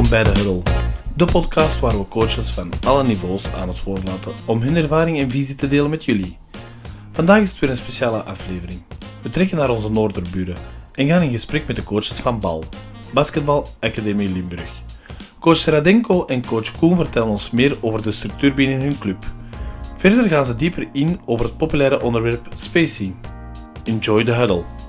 Welkom bij de Huddle, de podcast waar we coaches van alle niveaus aan het woord laten om hun ervaring en visie te delen met jullie. Vandaag is het weer een speciale aflevering. We trekken naar onze noorderburen en gaan in gesprek met de coaches van BAL, Basketbal Academie Limburg. Coach Radenko en coach Koen vertellen ons meer over de structuur binnen hun club. Verder gaan ze dieper in over het populaire onderwerp spacing. Enjoy the huddle.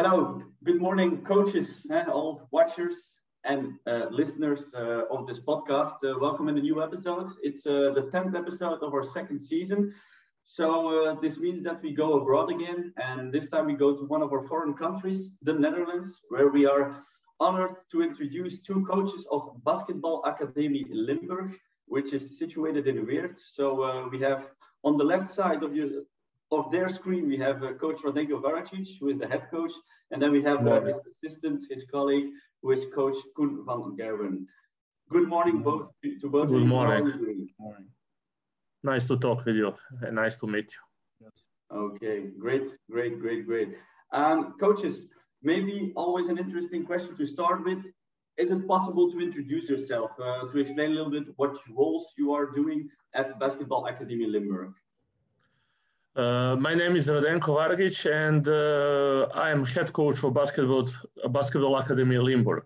Hello, good morning, coaches, eh, all watchers and uh, listeners uh, of this podcast. Uh, welcome in a new episode. It's uh, the 10th episode of our second season. So, uh, this means that we go abroad again, and this time we go to one of our foreign countries, the Netherlands, where we are honored to introduce two coaches of Basketball Academy Limburg, which is situated in Weert. So, uh, we have on the left side of your of their screen, we have uh, Coach Radenko Varagic, who is the head coach, and then we have uh, his assistant, his colleague, who is Coach Koen van Gerwen. Good morning, both to both. Good of you. morning. How are you doing? Nice to talk with you. and Nice to meet you. Okay, great, great, great, great. Um, coaches, maybe always an interesting question to start with. Is it possible to introduce yourself, uh, to explain a little bit what roles you are doing at Basketball Academy Limburg? Uh, my name is Radenko Varagic, and uh, I am head coach of basketball Basketball Academy Limburg.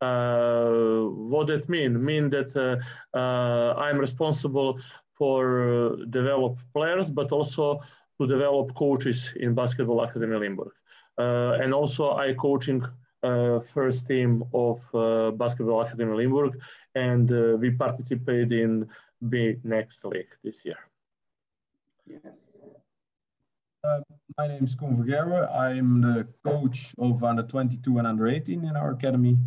Uh, what that mean? Mean that uh, uh, I'm responsible for develop players, but also to develop coaches in Basketball Academy Limburg. And also I coaching first team of Basketball Academy Limburg, and we participate in BNXT League this year. Yes. Uh, my name is Koen van Gerwen. I'm the coach of under 22 and under 18 in our academy.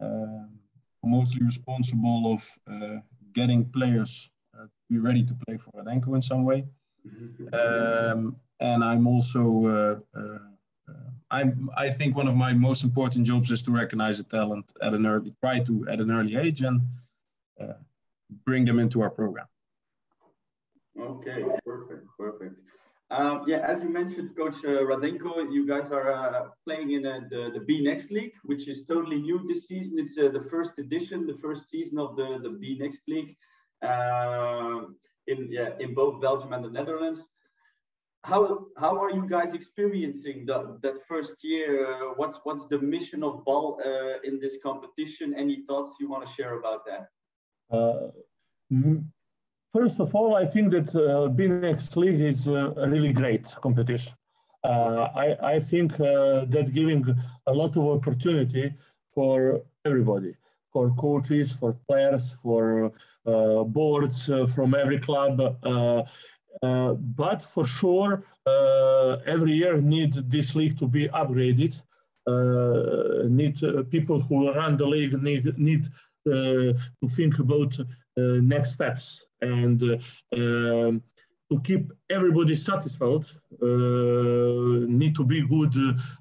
Uh, mostly responsible of uh, getting players uh, to be ready to play for Radenko in some way. Um, and I'm also, uh, I'm, I think one of my most important jobs is to recognize a talent at an early, try to at an early age and bring them into our program. Okay, perfect, perfect. Um, yeah, as you mentioned, Coach uh, Radenko, you guys are uh, playing in uh, the, the BNXT League, which is totally new this season. It's uh, the first edition, the first season of the, the BNXT League um, in, yeah, in both Belgium and the Netherlands. How, how are you guys experiencing the, that first year? Uh, what's, what's the mission of BAL uh, in this competition? Any thoughts you want to share about that? Uh, First of all, I think that uh, BNXT League is uh, a really great competition. Uh, I, I think uh, that giving a lot of opportunity for everybody, for coaches, for players, for uh, boards uh, from every club. But for sure, every year need this league to be upgraded. Need people who run the league need need to think about next steps and uh, um, to keep everybody satisfied uh, need to be good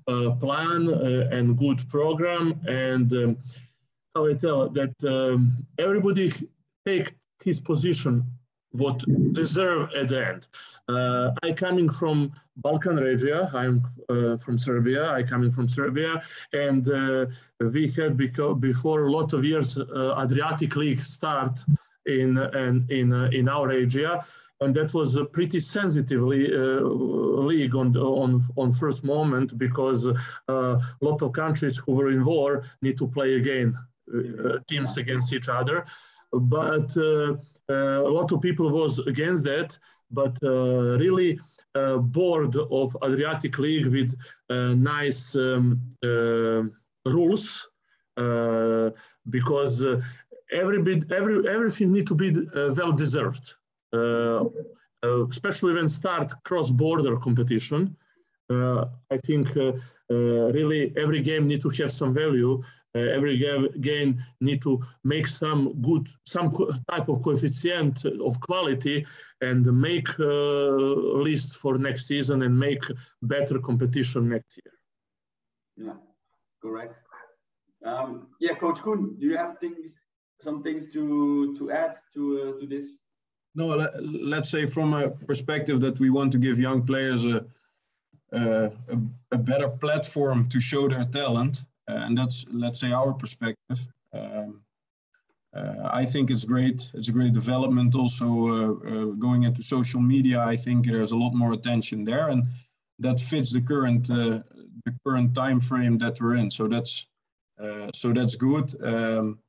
uh, plan uh, and good program and um, how I tell that um, everybody take his position what deserve at the end. Uh, I coming from Balkan region. I'm uh, from Serbia. I coming from Serbia, and uh, we had beco- before a lot of years uh, Adriatic League start in in in, uh, in our area, and that was a pretty sensitively uh, league on on on first moment because a lot of countries who were in war need to play again teams against each other. But uh, uh, a lot of people was against that but uh, really board of adriatic league with nice um, rules because every bit every everything need to be well deserved especially when start cross-border competition uh, I think uh, uh, really every game need to have some value. every game, need to make some good, some type of coefficient of quality and make list for next season and make better competition next year. Yeah, correct. Um, yeah, Coach Koen, do you have things, some things to to add to uh, to this? No, let, let's say from a perspective that we want to give young players a, uh, a, a, better platform to show their talent, uh, and that's let's say our perspective. Um, uh, I think it's great. It's a great development. Also, uh, going into social media, I think there's a lot more attention there, and that fits the current the current time frame that we're in. So that's so that's good. Um,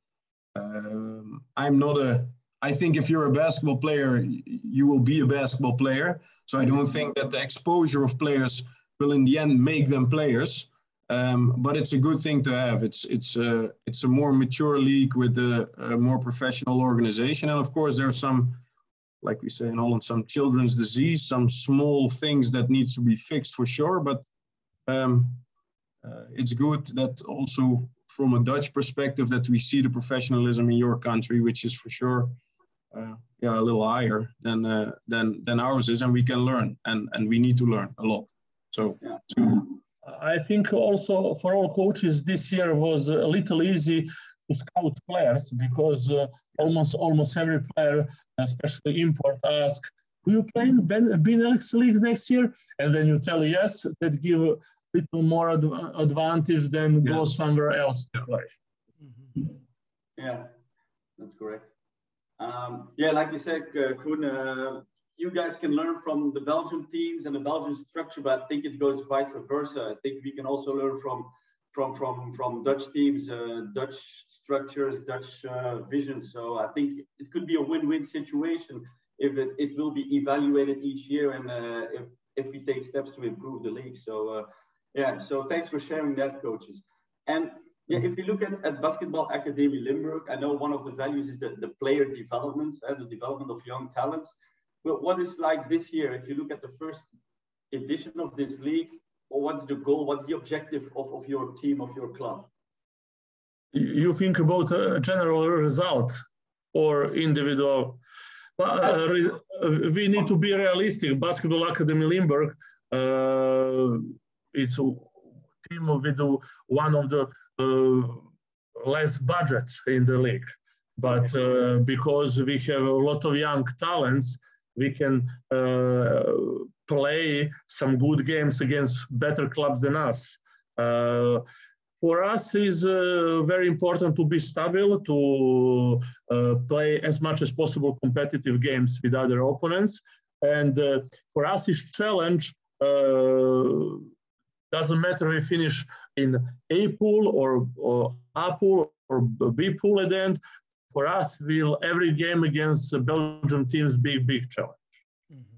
um, I'm not a I think if you're a basketball player, you will be a basketball player. So I don't think that the exposure of players will in the end make them players. Um, but it's a good thing to have. It's it's a it's a more mature league with a, a, more professional organization, and of course there's some, like we say in Holland, some children's disease, some small things that needs to be fixed for sure. But um, uh, it's good that also from a Dutch perspective that we see the professionalism in your country, which is for sure uh, yeah, a little higher than uh, than than ours is, and we can learn, and and we need to learn a lot. So, yeah. I think also for all coaches this year was a little easy to scout players because uh, almost almost every player, especially import, ask, "Will you play in Ben Benelux League next year?" And then you tell yes, that give little more adv- advantage than yes. go somewhere else to play. Mm-hmm. Yeah, that's correct. Um, yeah, like you said, uh, Koen, uh, you guys can learn from the Belgian teams and the Belgian structure, but I think it goes vice versa. I think we can also learn from from from from Dutch teams, uh, Dutch structures, Dutch uh, vision. So I think it could be a win-win situation if it, it will be evaluated each year and uh, if if we take steps to improve the league. So uh, yeah, so thanks for sharing that, coaches. And yeah, if you look at, at Basketball Academy Limburg, I know one of the values is the, the player development, uh, the development of young talents. But what is like this year, if you look at the first edition of this league, or what's the goal, what's the objective of, of your team, of your club? You think about a general result or individual? Uh, we need to be realistic. Basketball Academy Limburg, uh, it's team with one of the uh, less budgets in the league. But uh, because we have a lot of young talents, we can uh, play some good games against better clubs than us. for us, is very important to be stable, to play as much as possible competitive games with other opponents. And for us, is challenge doesn't matter if we finish in A pool or, or A pool or B pool at the end. For us, will every game against the Belgian teams be a big challenge. Mm-hmm.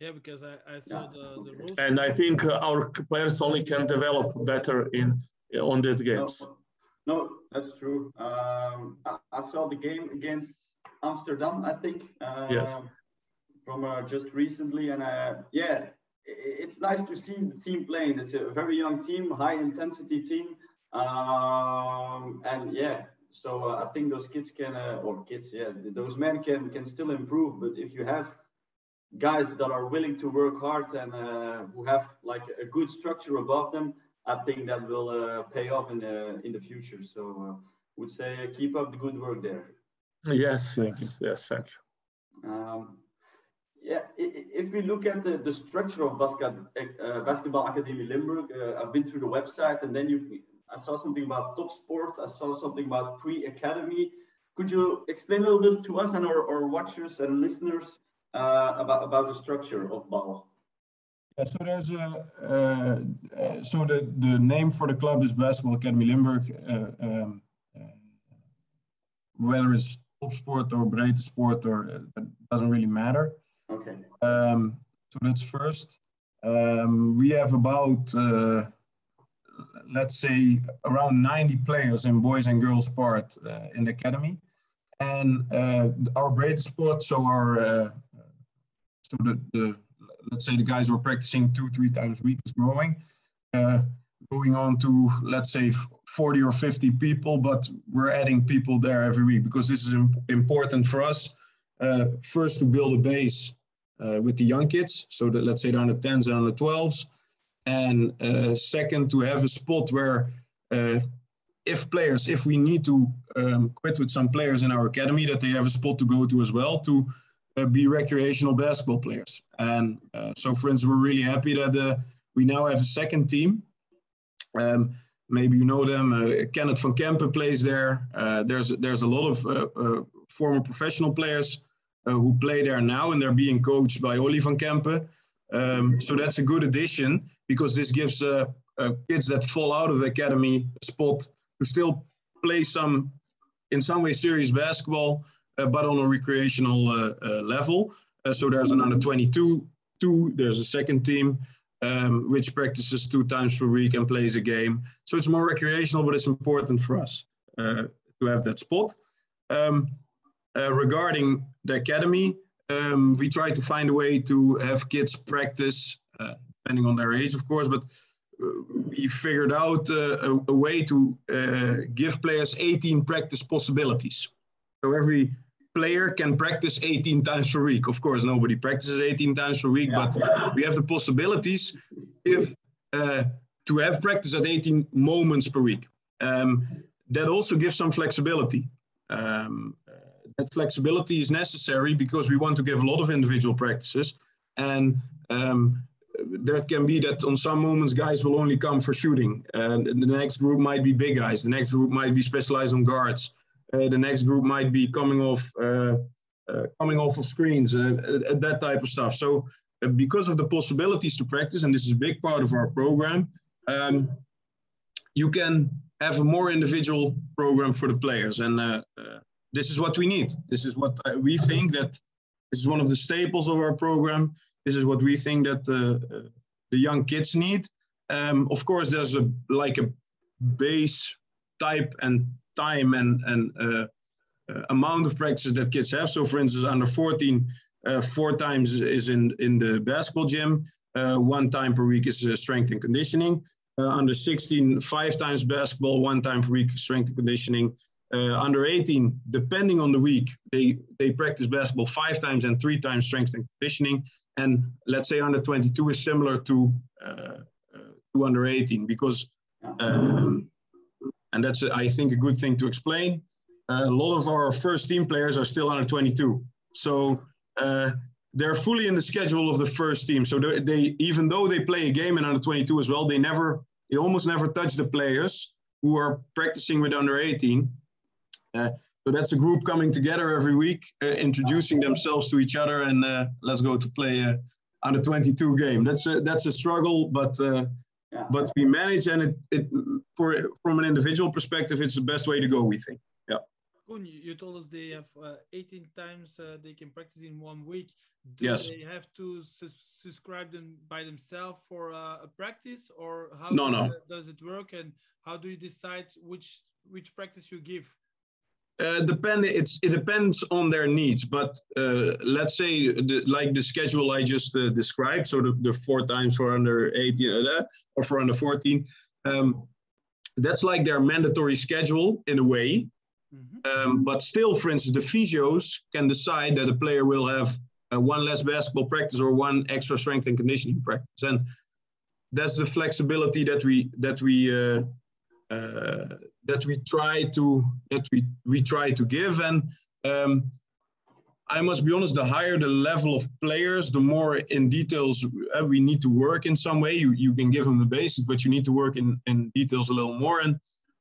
Yeah, because I, I saw yeah. the, the rules. And I think our players only can develop better in on that games. No, no that's true. Um, I, I, saw the game against Amsterdam, I think. Um, yes. From uh, just recently, and uh, yeah, it's nice to see the team playing. It's a very young team, high intensity team, um, and yeah. So uh, I think those kids can, uh, or kids, yeah, those men can can still improve. But if you have guys that are willing to work hard and uh, who have like a good structure above them, I think that will uh, pay off in the in the future. So uh, would say uh, keep up the good work there. Yes, yes, yes. Thank you. Um, yeah, if we look at the, the structure of basket, uh, Basketball Academy Limburg, uh, I've been through the website and then you, I saw something about top sport. I saw something about pre-academy. Could you explain a little bit to us and our, our watchers and listeners uh, about, about the structure of BAL? Yeah, so there's a, uh, uh, so the, the name for the club is Basketball Academy Limburg. Uh, um, whether it's top sport or breedte sport or it doesn't really matter. Okay. Um, so that's first. Um, we have about, uh, let's say, around 90 players in boys and girls part uh, in the academy. And uh, our breedte sport, so our, uh, so the, the, let's say the guys who are practicing two, three times a week is growing. Uh, going on to, let's say, 40 or 50 people, but we're adding people there every week because this is imp important for us uh, first to build a base uh, with the young kids, so that let's say they're the 10s and on the 12s, and uh, second to have a spot where if players, if we need to um, quit with some players in our academy, that they have a spot to go to as well to uh, be recreational basketball players. And uh, so, instance, we're really happy that uh, we now have a second team. Um, maybe you know them. Uh, Kenneth van Kempen plays there. Uh, there's there's a lot of uh, uh former professional players uh, who play there now, and they're being coached by Ollie van Kempen. Um, so that's a good addition because this gives uh, kids that fall out of the academy a spot to still play some, in some way, serious basketball, but on a recreational level. so there's an under 22 two. There's a second team um, which practices two times per week and plays a game. So it's more recreational, but it's important for us uh, to have that spot. Um, uh, regarding the academy, um, we try to find a way to have kids practice, uh, depending on their age, of course, but uh, we figured out uh, a, a, way to uh, give players 18 practice possibilities. So every player can practice 18 times per week. Of course, nobody practices 18 times per week, yeah. but we have the possibilities if uh, to have practice at 18 moments per week. Um, that also gives some flexibility. Um, uh, that flexibility is necessary because we want to give a lot of individual practices, and um, that can be that on some moments guys will only come for shooting, and the next group might be big guys, the next group might be specialized on guards. Uh, the next group might be coming off uh, uh, coming off of screens, that type of stuff. So because of the possibilities to practice, and this is a big part of our program, um, you can have a more individual program for the players. And uh, uh, this is what we need. This is what we think that this is one of the staples of our program. This is what we think that uh, the young kids need. Um, of course, there's a like a base type and time and, and uh, uh, amount of practices that kids have. So, for instance, under 14, uh, four times is in, in the basketball gym, one time per week is strength and conditioning. under 16, five times basketball, one time per week strength and conditioning. Uh, under 18, depending on the week, they, they practice basketball five times and three times strength and conditioning. And let's say under 22 is similar to, uh, uh, to under 18 because um, and that's, I think, a good thing to explain. Uh, a lot of our first team players are still under 22. So uh, they're fully in the schedule of the first team. So they, even though they play a game in under 22 as well, they never, they almost never touch the players who are practicing with under 18. Uh, so that's a group coming together every week, uh, introducing themselves to each other, and uh, let's go to play a under 22 game. That's a, that's a struggle, but uh, yeah. but we manage and it, it for from an individual perspective it's the best way to go we think yeah Koen, you told us they have uh, 18 times uh, they can practice in one week. Do yes. they have to su subscribe them by themselves for uh, a practice, or how no, no. does it work? And how do you decide which which practice you give? Uh, depend it's it depends on their needs but uh, let's say the, like the schedule i just uh, described so the, the four times for under 18 uh, or for under 14 um, that's like their mandatory schedule in a way mm-hmm. um, but still for instance the physios can decide that a player will have uh, one less basketball practice or one extra strength and conditioning practice and that's the flexibility that we that we uh, that we try to that we we try to give and um, I must be honest, the higher the level of players, the more in details uh, we need to work in some way. You, you can give them the basics, but you need to work in, in details a little more. And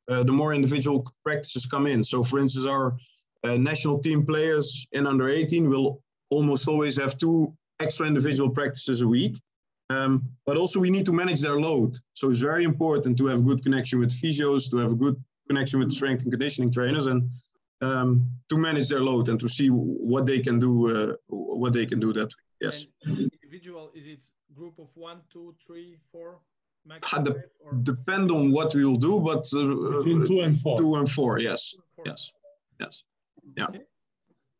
uh, the more individual practices come in. So, for instance, our uh, national team players in under 18 will almost always have two extra individual practices a week. Um, but also, we need to manage their load. So, it's very important to have good connection with physios, to have a good connection with strength and conditioning trainers and um, to manage their load and to see what they can do uh, what they can do that yes. And individual is it group of one two three four max de depend on what we will do but uh, between two and four. two and four yes. Four. yes. Yes. Yeah. Okay.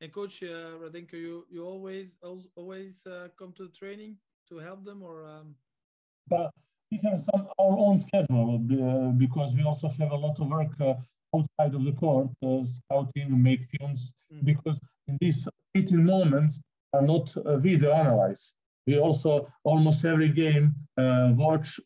and coach uh, Radenko, you you always always uh, come to the training to help them or um... but we have some our own schedule uh, because we also have a lot of work uh, outside of the court, uh, scouting, make films, mm. because in these 18 moments are not video analyzed. We also almost every game watch,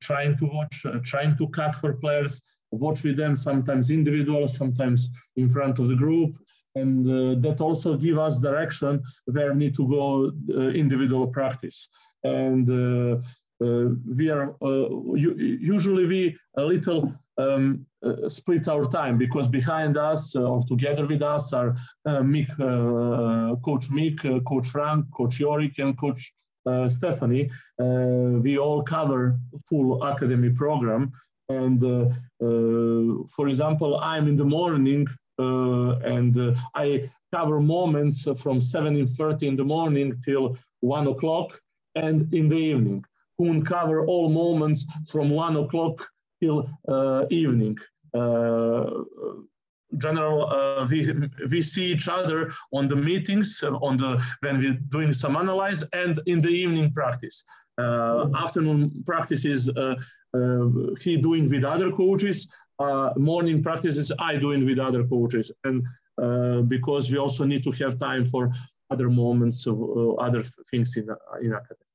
trying to watch, trying to cut for players, watch with them, sometimes individual, sometimes in front of the group, and uh, that also give us direction where we need to go uh, individual practice. And uh, Uh, we are uh, usually we a little um, uh, split our time because behind us uh, or together with us are uh, Mick, uh, Coach Mick, Coach Frank, Coach Yorick, and Coach Stephanie. we all cover full academy program. And for example, I'm in the morning and I cover moments from 7.30 in the morning till 1 o'clock and in the evening. Who cover all moments from 1 o'clock till uh, evening. Uh, general uh, we we see each other on the meetings on the when we're doing some analyze and in the evening practice. Uh, afternoon practices uh, uh, he doing with other coaches. Morning practices i doing with other coaches. And because we also need to have time for other moments of other things in in academy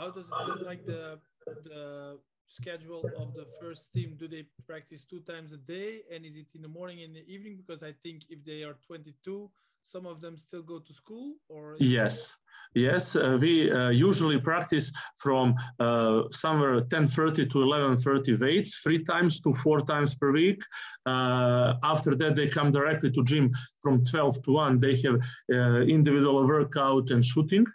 how does it look like the the schedule of the first team? Do they practice two times a day? And is it in the morning and the evening? Because i think if they are 22 some of them still go to school or yes. Yes uh, we uh, usually practice from uh, somewhere 10.30 to 11.30 weights three times to four times per week. Uh, after that they come directly to gym from 12 to 1 they have uh, individual workout and shooting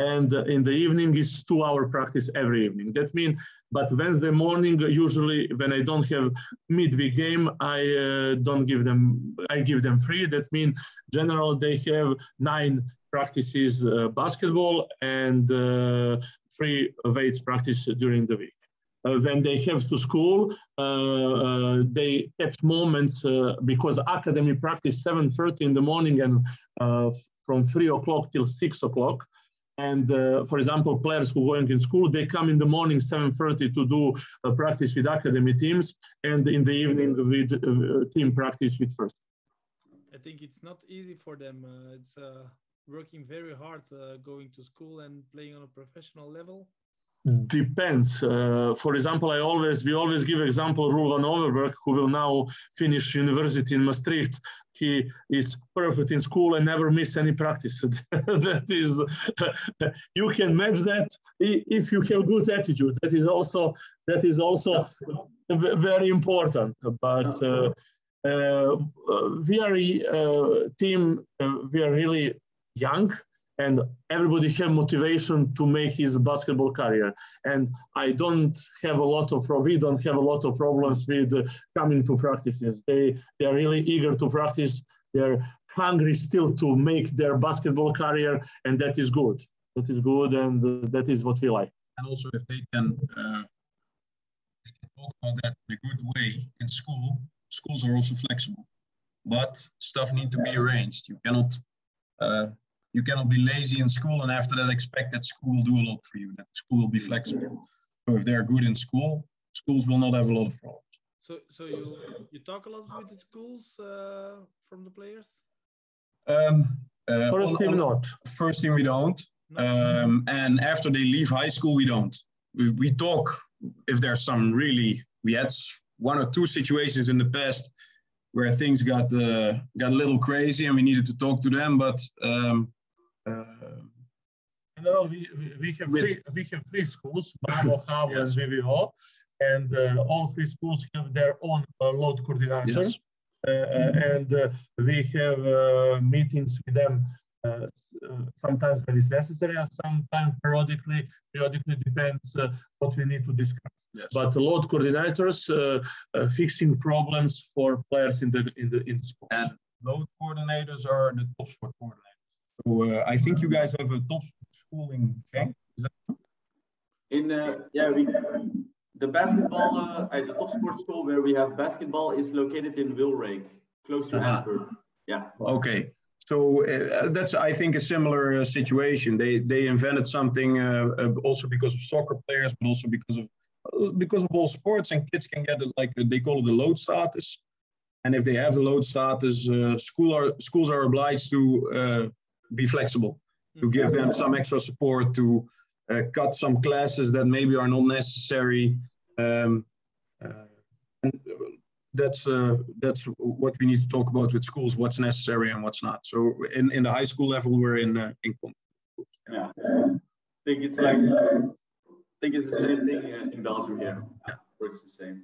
and in the evening is two hour practice every evening that means but Wednesday morning, usually when I don't have midweek game, I uh, don't give them. I give them free. That means general they have nine practices uh, basketball and uh, three weights practice during the week. Uh, when they have to school, uh, uh, they catch moments because academy practice 7:30 in the morning and from three o'clock till six o'clock. And uh, for example, players who going in school, they come in the morning 7.30 to do uh, practice with academy teams and in the evening with uh, team practice with first. I think it's not easy for them. Uh, it's uh, working very hard going to school and playing on a professional level depends. Uh, for example, I always we always give example van Overberg, who will now finish university in Maastricht. He is perfect in school and never miss any practice. that is, you can match that if you have good attitude. That is also that is also very important. But uh, uh, we are a uh, team. Uh, we are really young and everybody have motivation to make his basketball career. And I don't have a lot of, we don't have a lot of problems with uh, coming to practices. They, they are really eager to practice. They're hungry still to make their basketball career, and that is good. That is good, and uh, that is what we like. And also, if they can, uh, they can talk about that in a good way in school, schools are also flexible. But stuff need to be arranged. You cannot uh, you cannot be lazy in school and after that expect that school will do a lot for you that school will be flexible. So if they're good in school schools will not have a lot of problems. So so you you talk a lot with the schools uh, from the players? Um, uh, first team not. first team we don't. Um, and after they leave high school we don't. We, we talk if there's some really we had one or two situations in the past where things got uh, got a little crazy and we needed to talk to them. But um, uh, no, we, we, have three, we have three schools, Bravo, Havo, yes. and VVO, and uh, all three schools have their own uh, LOOT coordinators. Yes. Uh, uh, and uh, we have meetings with them uh, sometimes when it's necessary and sometimes periodically periodically depends uh, what we need to discuss yes. but LOOT coordinators uh, fixing problems for players in the in the in the sport and LOOT coordinators are the top sport coordinators so uh, I think you guys have a top schooling thing. In uh, yeah, we the basketball uh, at the top sport school where we have basketball is located in Wilrijk, close to -huh. Antwerp. Yeah. Okay. So uh, that's, I think, a similar uh, situation. They they invented something uh, also because of soccer players, but also because of because of all sports, and kids can get it like they call it the LOOT status. And if they have the LOOT status, school are schools are obliged to be flexible, to give them some extra support, to uh, cut some classes that maybe are not necessary. Um, uh, and that's uh, that's what we need to talk about with schools: what's necessary and what's not. So in, in the high school level, we're in uh, in. Yeah, I think it's like I think it's the same thing in Belgium here. It's the same.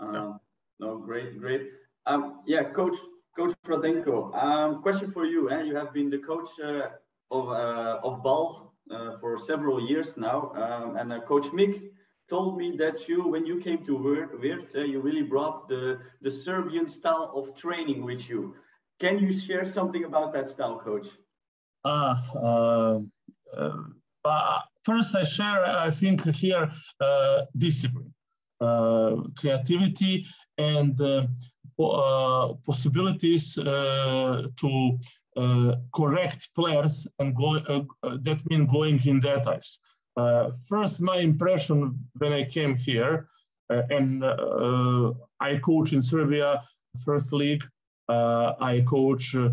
Um, no, great, great. Um, yeah, Coach Coach Radenko. Um, question for you. Eh? You have been the coach uh, of uh, of BAL uh, for several years now, um, and uh, Coach Mick told me that you, when you came to Weert, uh, you really brought the the Serbian style of training with you. Can you share something about that style, Coach? Ah, uh, uh, first I share, I think here, discipline, creativity, and Uh, possibilities uh, to uh, correct players and go, that means going in details. first, my impression when I came here, and I coach in Serbia, first league, uh, I coach uh,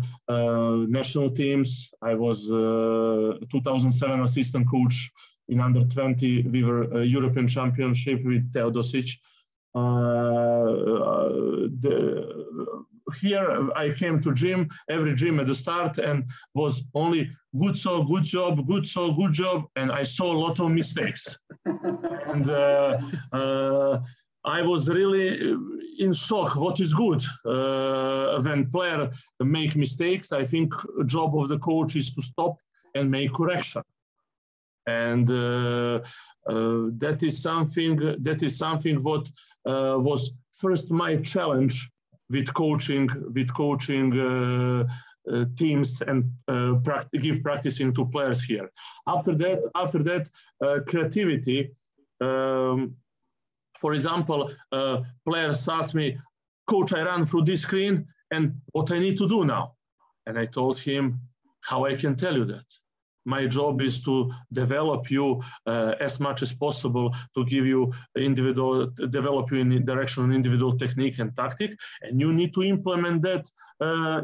national teams. I was uh, 2007 assistant coach in under 20. We were European Championship with Teodosic. The, here I came to gym, every gym at the start, and was only good so, good job, good so, good job, and I saw a lot of mistakes. and uh, uh, I was really in shock what is good uh, when player make mistakes i think job of the coach is to stop and make correction and uh, uh, that is something that is something what uh, was first my challenge with coaching with coaching uh, uh, teams and pract- give practicing to players here after that after that creativity um, for example, uh, players ask me, coach, I ran through this screen and what I need to do now. And I told him how I can tell you that. My job is to develop you uh, as much as possible to give you individual, develop you in direction of individual technique and tactic. And you need to implement that uh,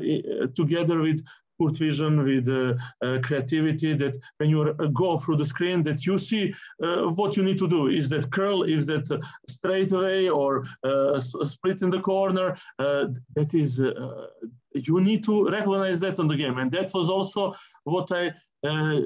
together with court vision, with uh, uh, creativity, that when you uh, go through the screen, that you see what you need to do. Is that curl? Is that straight away or split in the corner? that is, you need to recognize that on the game. And that was also what I uh,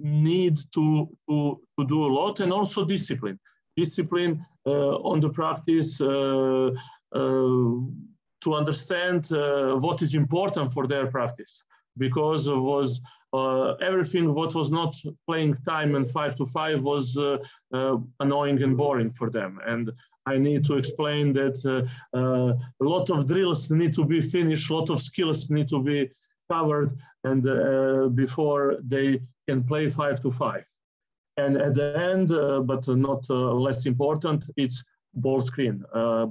need to, to, to do a lot and also discipline. Discipline uh, on the practice uh, to understand what is important for their practice because was uh, everything what was not playing time and five to five was uh, uh, annoying and boring for them. And I need to explain that uh, uh, a lot of drills need to be finished, a lot of skills need to be covered, and uh, before they can play five to five. And at the end, but not less important, it's ball screen.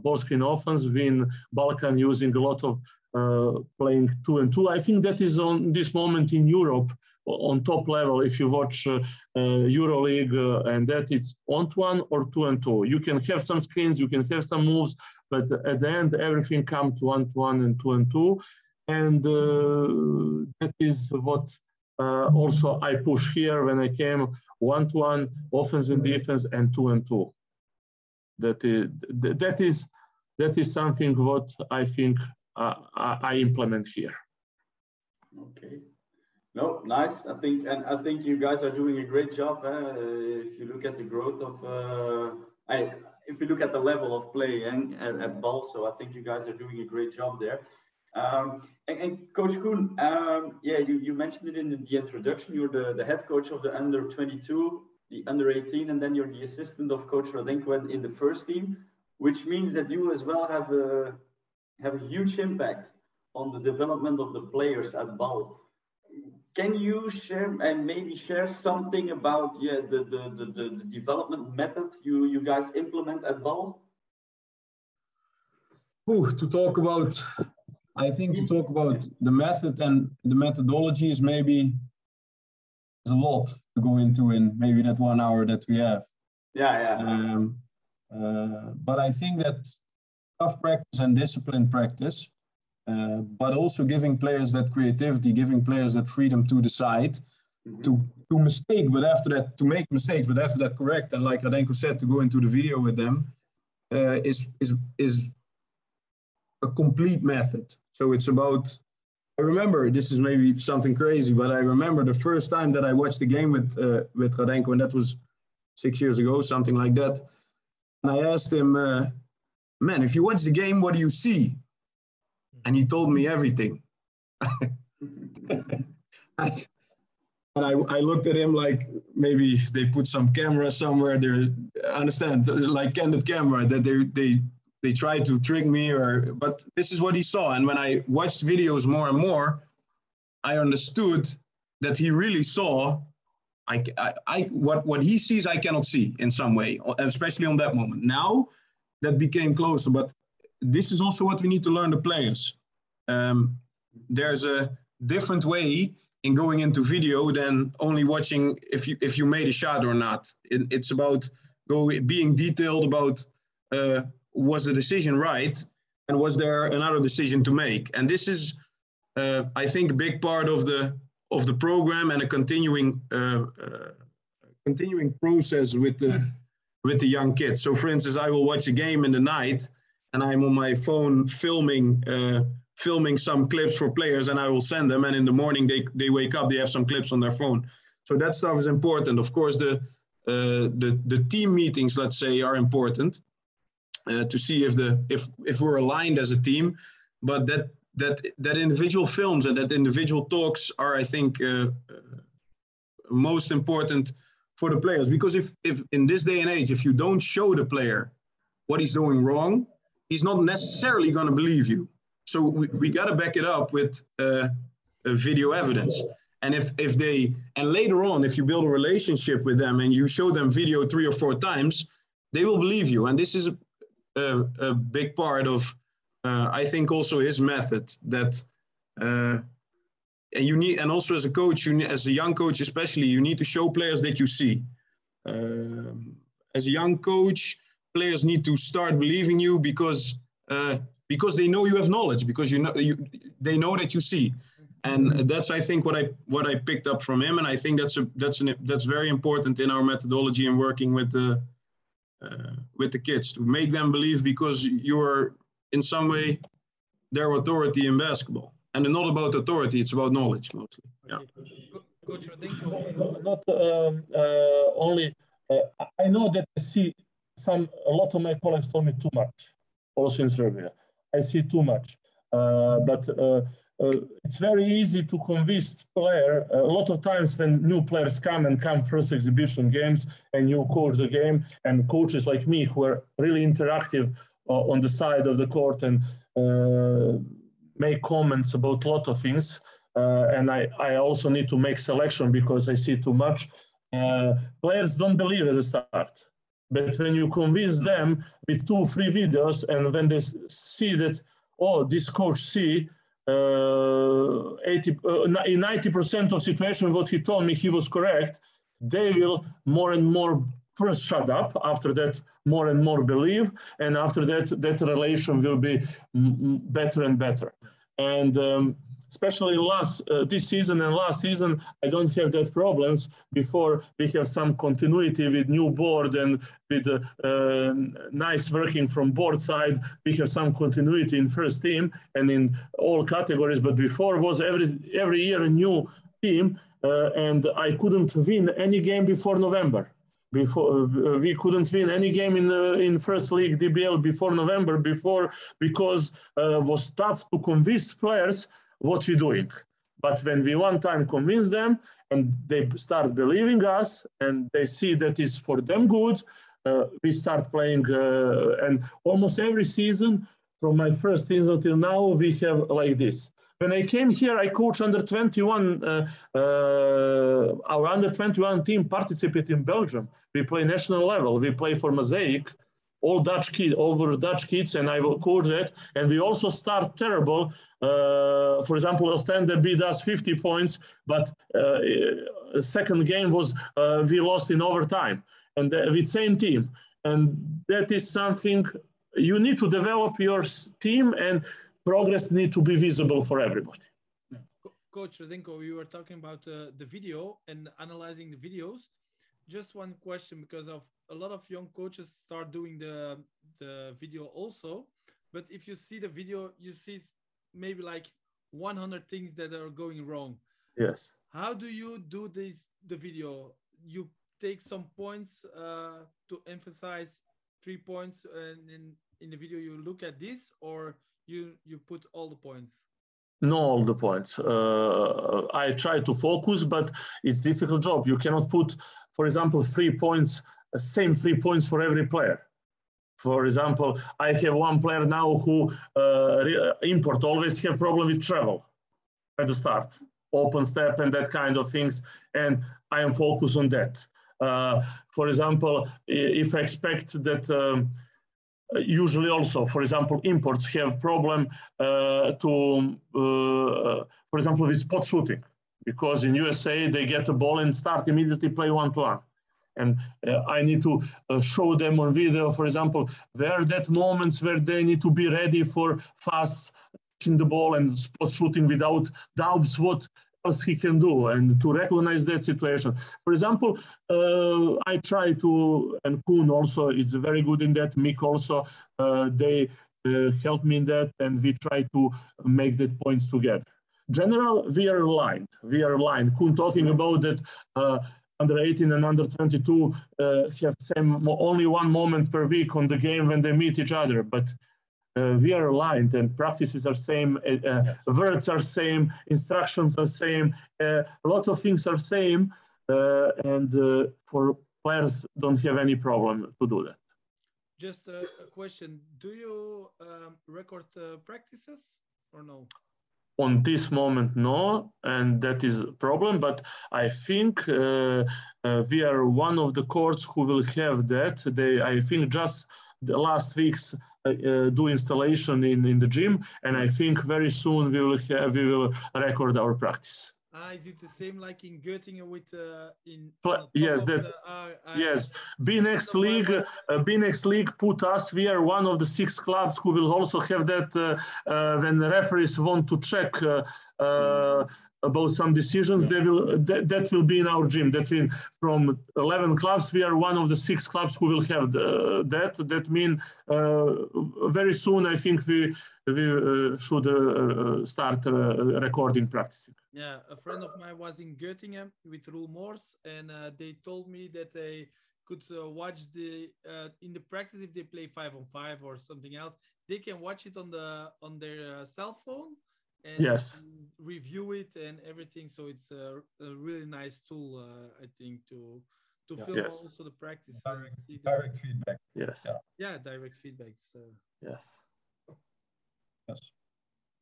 ball screen offense in Balkan using a lot of uh, playing two and two. I think that is on this moment in Europe on top level. If you watch uh, uh, EuroLeague uh, and that, it's one to one or two and two. You can have some screens, you can have some moves, but at the end, everything comes to one to one and two and two. And uh, that is what uh, also I push here when I came one to one, offense and defense, and two and two. That is that is that is something what I think uh, I implement here. Okay. No, nice. I think, and I think you guys are doing a great job. Uh, if you look at the growth of, uh, I, if you look at the level of play and at, at so I think you guys are doing a great job there. Um, and, and, Coach Koen, um, yeah, you, you mentioned it in the introduction. You're the, the head coach of the under 22, the under 18, and then you're the assistant of Coach Radenko in the first team, which means that you as well have a have a huge impact on the development of the players at BAL. Can you share and maybe share something about yeah, the, the, the, the, development method you, you guys implement at BAL? Ooh, to talk about, I think to talk about the method and the methodology is maybe a lot to go into in maybe that one hour that we have. Yeah, yeah. Um, uh, but I think that tough practice and disciplined practice, uh, but also giving players that creativity, giving players that freedom to decide, mm-hmm. to to mistake, but after that to make mistakes, but after that correct. And like Radenko said, to go into the video with them uh, is is is a complete method. So it's about. I remember this is maybe something crazy, but I remember the first time that I watched the game with uh, with Radenko, and that was six years ago, something like that. And I asked him, uh, "Man, if you watch the game, what do you see?" And he told me everything. and I, I looked at him like maybe they put some camera somewhere there. Understand, like candid camera that they they they tried to trick me or but this is what he saw. And when I watched videos more and more, I understood that he really saw I, I, I, what, what he sees, I cannot see in some way, especially on that moment. Now that became closer, but this is also what we need to learn the players. Um, there's a different way in going into video than only watching if you if you made a shot or not. It, it's about go, being detailed about uh, was the decision right and was there another decision to make. And this is, uh, I think, a big part of the of the program and a continuing uh, uh, continuing process with the with the young kids. So, for instance, I will watch a game in the night, and I'm on my phone filming uh, filming some clips for players, and I will send them. And in the morning, they they wake up, they have some clips on their phone. So that stuff is important. Of course, the uh, the the team meetings, let's say, are important uh, to see if the if if we're aligned as a team. But that that that individual films and that individual talks are, I think, uh, uh, most important for the players. Because if if in this day and age, if you don't show the player what he's doing wrong, he's not necessarily going to believe you. So we, we got to back it up with uh, video evidence. And if if they and later on, if you build a relationship with them and you show them video three or four times, they will believe you. And this is a, a, a big part of uh, I think also his method that uh, and you need and also as a coach you as a young coach especially you need to show players that you see. Um, as a young coach players need to start believing you because uh, because they know you have knowledge because you know you, they know that you see. And that's i think what i what i picked up from him. And i think that's a that's an that's very important in our methodology and working with the uh, with the kids to make them believe because you're in some way their authority in basketball. And not about authority, it's about knowledge mostly. Yeah. Coach Not um, uh, only, uh, I know that I see some, a lot of my colleagues told me too much, also in Serbia. I see too much. Uh, but uh, uh, it's very easy to convince player. A lot of times when new players come and come first exhibition games and you coach the game and coaches like me who are really interactive uh, on the side of the court and uh, make comments about a lot of things. Uh, and I, I also need to make selection because I see too much. players don't believe at the start. But when you convince them with two, three videos, and when they see that, oh, this coach see uh, 80, uh, in 90% of situations, what he told me he was correct, they will more and more first shut up after that more and more believe and after that that relation will be better and better. And um, especially last uh, this season and last season i don't have that problems. Before we have some continuity with new board and with uh, uh, nice working from board side. We have some continuity in first team and in all categories but before was every every year a new team uh, and i couldn't win any game before november before uh, we couldn't win any game in uh, in first league DBL before November before because uh, was tough to convince players what we're doing. But when we one time convince them and they start believing us and they see that is for them good, uh, we start playing. Uh, and almost every season, from my first season till now, we have like this. When I came here, I coached under 21. Uh, uh, our under 21 team participated in Belgium. We play national level. We play for Mosaic, all Dutch kids, over Dutch kids, and I will coach that. And we also start terrible. Uh, for example, Ostende beat us 50 points, but uh, second game was uh, we lost in overtime, and uh, with same team. And that is something you need to develop your team and progress need to be visible for everybody. Coach Radenko, we were talking about uh, the video and analyzing the videos. Just one question, because of a lot of young coaches start doing the the video also. But if you see the video, you see maybe like 100 things that are going wrong. Yes. How do you do this the video? You take some points uh, to emphasize three points and in in the video you look at this or you you put all the points. No all the points. Uh, i try to focus but it's difficult job. You cannot put for example three points same three points for every player. For example i have one player now who uh, import always have problem with travel at the start. Open step and that kind of things and i am focused on that. Uh, for example if i expect that um, usually also, for example, imports have problem uh, to, uh, for example, with spot shooting, because in USA they get a ball and start immediately play one to one. And uh, I need to uh, show them on video, for example, where that moments where they need to be ready for fast the ball and spot shooting without doubts what else he can do and to recognize that situation. For example, uh, I try to, and Koen also is very good in that, Mick also, uh, they uh, help me in that and we try to make that points together. General, we are aligned, we are aligned. Koen talking about that uh, under 18 and under 22 uh, have same only one moment per week on the game when they meet each other, but uh, we are aligned and practices are same, uh, uh yes. words are same, instructions are same, uh, a lot of things are same, uh, and uh, for players don't have any problem to do that. Just a, a question: Do you um, record practices or no? on this moment no and that is a problem but i think uh, uh, we are one of the courts who will have that they i think just last weeks uh, uh, do installation in, in the gym, and I think very soon we will have, we will record our practice. Ah, is it the same like in Göttingen with uh, in? yes, that. The, uh, yes, BNXT League, uh, BNXT League put us. We are one of the six clubs who will also have that uh, uh, when the referees want to check uh, uh, about some decisions, they will that, that will be in our gym. That means from 11 clubs, we are one of the six clubs who will have the, that. That means uh, very soon, I think we we uh, should uh, uh, start recording practicing. Yeah, a friend of mine was in Göttingen with rule morse and they told me that they could uh, watch the uh, in the practice if they play five on five or something else they can watch it on the on their uh, cell phone and yes. review it and everything. So it's a, a really nice tool uh, i think to to yeah. film yes. also the practice direct, direct feedback. Yes. Yeah, yeah direct feedback so. Yes. Yes.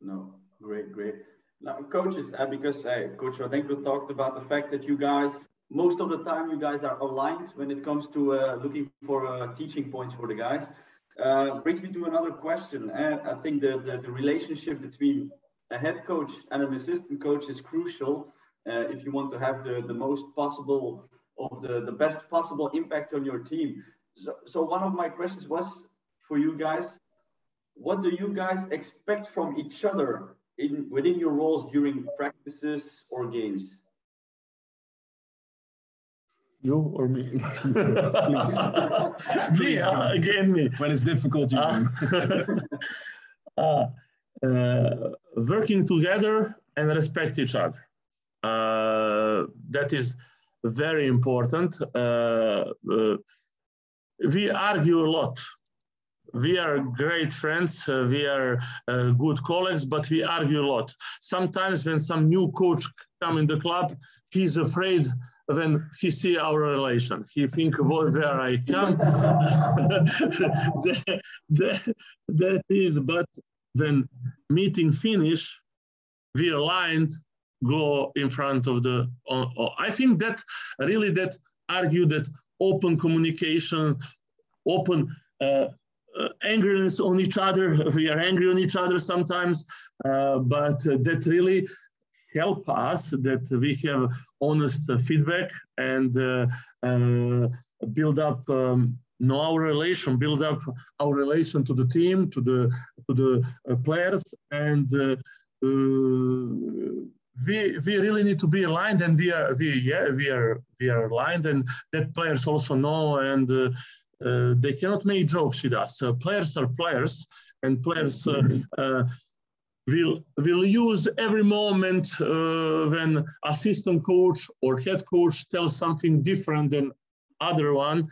No great great. Now coaches uh, because uh, coach Radenko talked about the fact that you guys most of the time you guys are aligned when it comes to uh, looking for uh, teaching points for the guys. Uh, brings me to another question. And I think the, the, the, relationship between a head coach and an assistant coach is crucial uh, if you want to have the, the most possible of the, the best possible impact on your team. So, so one of my questions was for you guys, what do you guys expect from each other in within your roles during practices or games? You or me? Please. me, uh, again, me. When it's difficult, you uh, uh, uh, working together and respect each other. Uh, that is very important. Uh, uh, we argue a lot. We are great friends, uh, we are uh, good colleagues, but we argue a lot. Sometimes when some new coach come in the club, he's afraid when he see our relation. He think where I come. that, that, that is, but when meeting finish, we aligned, go in front of the. Uh, uh, I think that really that argue that open communication, open uh, uh, on each other. We are angry on each other sometimes, uh, but that really help us that we have honest feedback and uh, build up um, know our relation, build up our relation to the team, to the to the uh, players, and uh, uh, we we really need to be aligned, and we are we yeah we are we are aligned, and that players also know, and uh, uh, they cannot make jokes with us. Uh, players are players, and players. will will use every moment when assistant coach or head coach tells something different than other one, uh,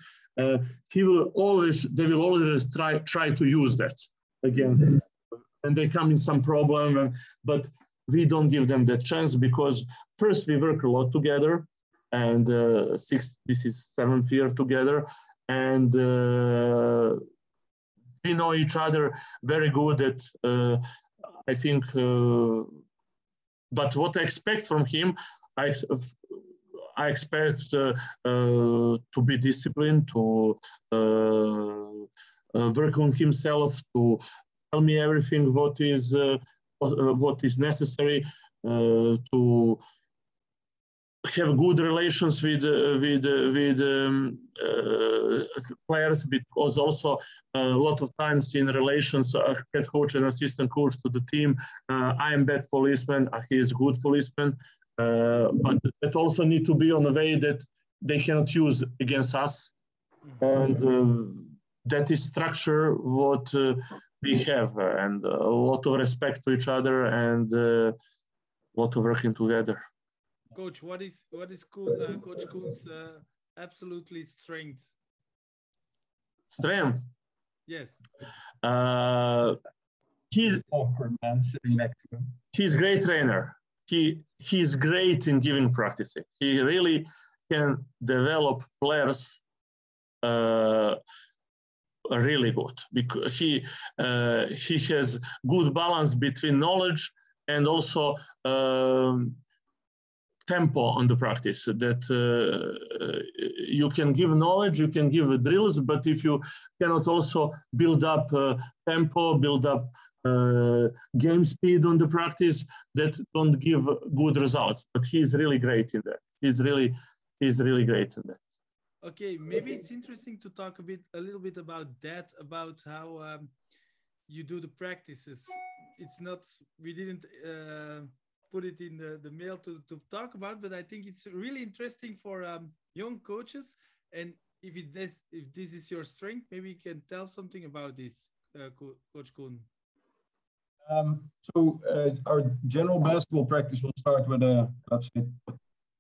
he will always they will always try try to use that again, and they come in some problem, and, but we don't give them that chance because first we work a lot together, and uh, six this is seventh year together, and uh, we know each other very good. That uh, I think. Uh, but what I expect from him, I, I expect uh, uh, to be disciplined, to uh, work on himself, to tell me everything what is what is necessary to have good relations with uh, with uh, with um, uh, players because also a lot of times in relations head coach and assistant coach to the team I am bad policeman he is good policeman but it also need to be on a way that they cannot use against us. And uh, that is structure what uh, we have and a lot of respect to each other and a lot of working together. Coach, what is what is cool, Coach Koen's absolutely strength? Strength. Yes. Uh, he's awkward man sitting next to him. He's great trainer he he's great in giving practice. He really can develop players uh, really good because he uh, he has good balance between knowledge and also um, tempo on the practice that uh, you can give knowledge you can give drills but if you cannot also build up uh, tempo build up uh, game speed on the practice that don't give good results. But he's really great in that. He's really he's really great in that. Okay, maybe it's interesting to talk a bit a little bit about that about how um, you do the practices. It's not we didn't uh, put it in the, the mail to, to talk about, but I think it's really interesting for um, young coaches. And if it this if this is your strength, maybe you can tell something about this, uh, Coach Koen. Um, so uh, our general basketball practice will start with a, let's say,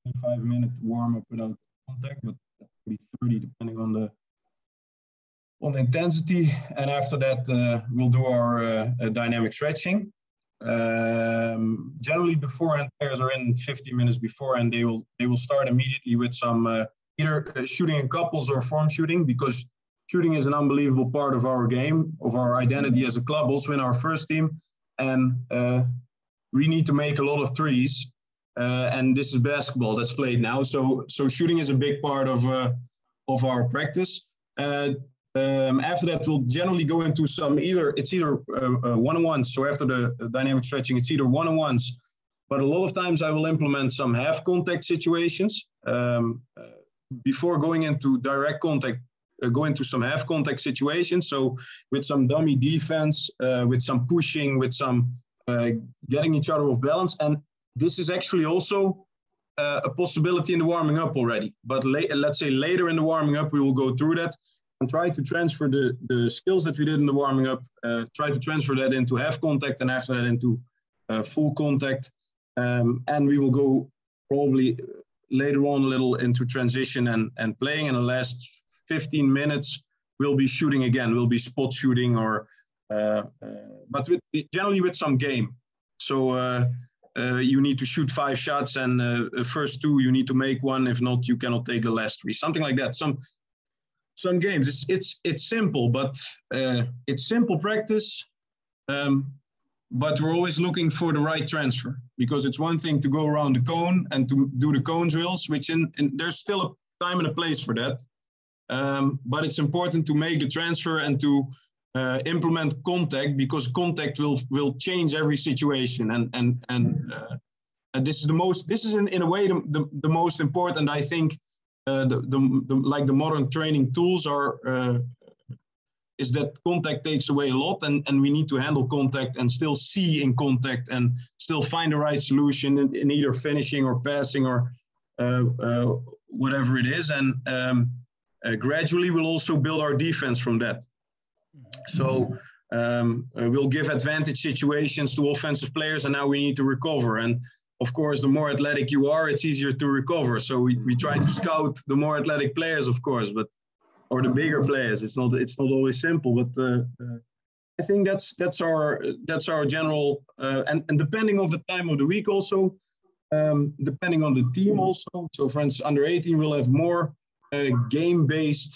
25 minute warm up without contact, but be 30 depending on the on intensity. And after that, uh, we'll do our uh, uh dynamic stretching. Um, generally, beforehand, players are in 50 minutes before, and they will they will start immediately with some uh, either uh, shooting in couples or form shooting because shooting is an unbelievable part of our game, of our identity as a club. Also in our first team, and uh, we need to make a lot of threes. Uh, and this is basketball that's played now, so so shooting is a big part of uh, of our practice. Um, after that, we'll generally go into some either it's either one-on-ones. So after the, dynamic stretching, it's either one-on-ones but a lot of times I will implement some half contact situations. Um, uh, before going into direct contact, uh, go into some half contact situations. So with some dummy defense, uh, with some pushing, with some uh, getting each other off balance. And this is actually also uh, a possibility in the warming up already. But la- let's say later in the warming up, we will go through that and try to transfer the, the skills that we did in the warming up, uh, try to transfer that into half contact and after that into full contact. Um, and we will go probably later on a little into transition and, and playing in the last 15 minutes, we'll be shooting again. We'll be spot shooting or, uh, uh, but with, generally with some game. So uh, uh you need to shoot five shots and first two you need to make one. If not, you cannot take the last three. Something like that. Some some games. It's it's it's simple, but it's simple practice. Um, but we're always looking for the right transfer because it's one thing to go around the cone and to do the cone drills, which in, in there's still a time and a place for that. Um, but it's important to make the transfer and to uh, implement contact because contact will will change every situation. And and and, uh, and this is the most this is in, in a way the, the, the most important I think uh, the, the, the, like the modern training tools are uh, is that contact takes away a lot and, and we need to handle contact and still see in contact and still find the right solution in, in either finishing or passing or uh, uh, whatever it is. And um, uh, gradually, we'll also build our defense from that. So um, uh, we'll give advantage situations to offensive players, and now we need to recover. And of course, the more athletic you are, it's easier to recover. So we, we try to scout the more athletic players, of course, but or the bigger players. It's not it's not always simple, but uh, uh, I think that's that's our that's our general uh, and and depending on the time of the week also, um, depending on the team also. So for instance, under 18 will have more uh, game based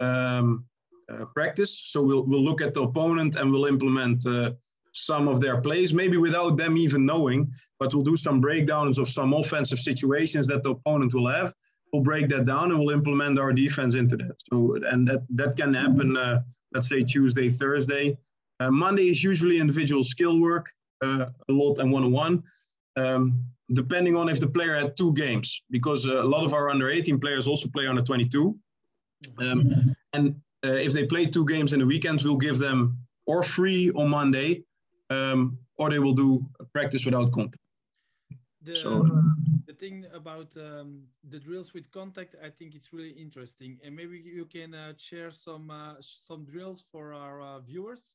um, uh, practice. So we'll we'll look at the opponent and we'll implement uh, some of their plays, maybe without them even knowing. But we'll do some breakdowns of some offensive situations that the opponent will have. We'll break that down and we'll implement our defense into that. So and that that can happen. Uh, let's say Tuesday, Thursday. Uh, Monday is usually individual skill work uh, a lot and one-on-one. Um, depending on if the player had two games, because a lot of our under 18 players also play under 22. Um, and uh, if they play two games in the weekend, we'll give them or free on Monday, um, or they will do practice without contact. The, so, the thing about um, the drills with contact, I think it's really interesting, and maybe you can uh, share some uh, some drills for our uh, viewers.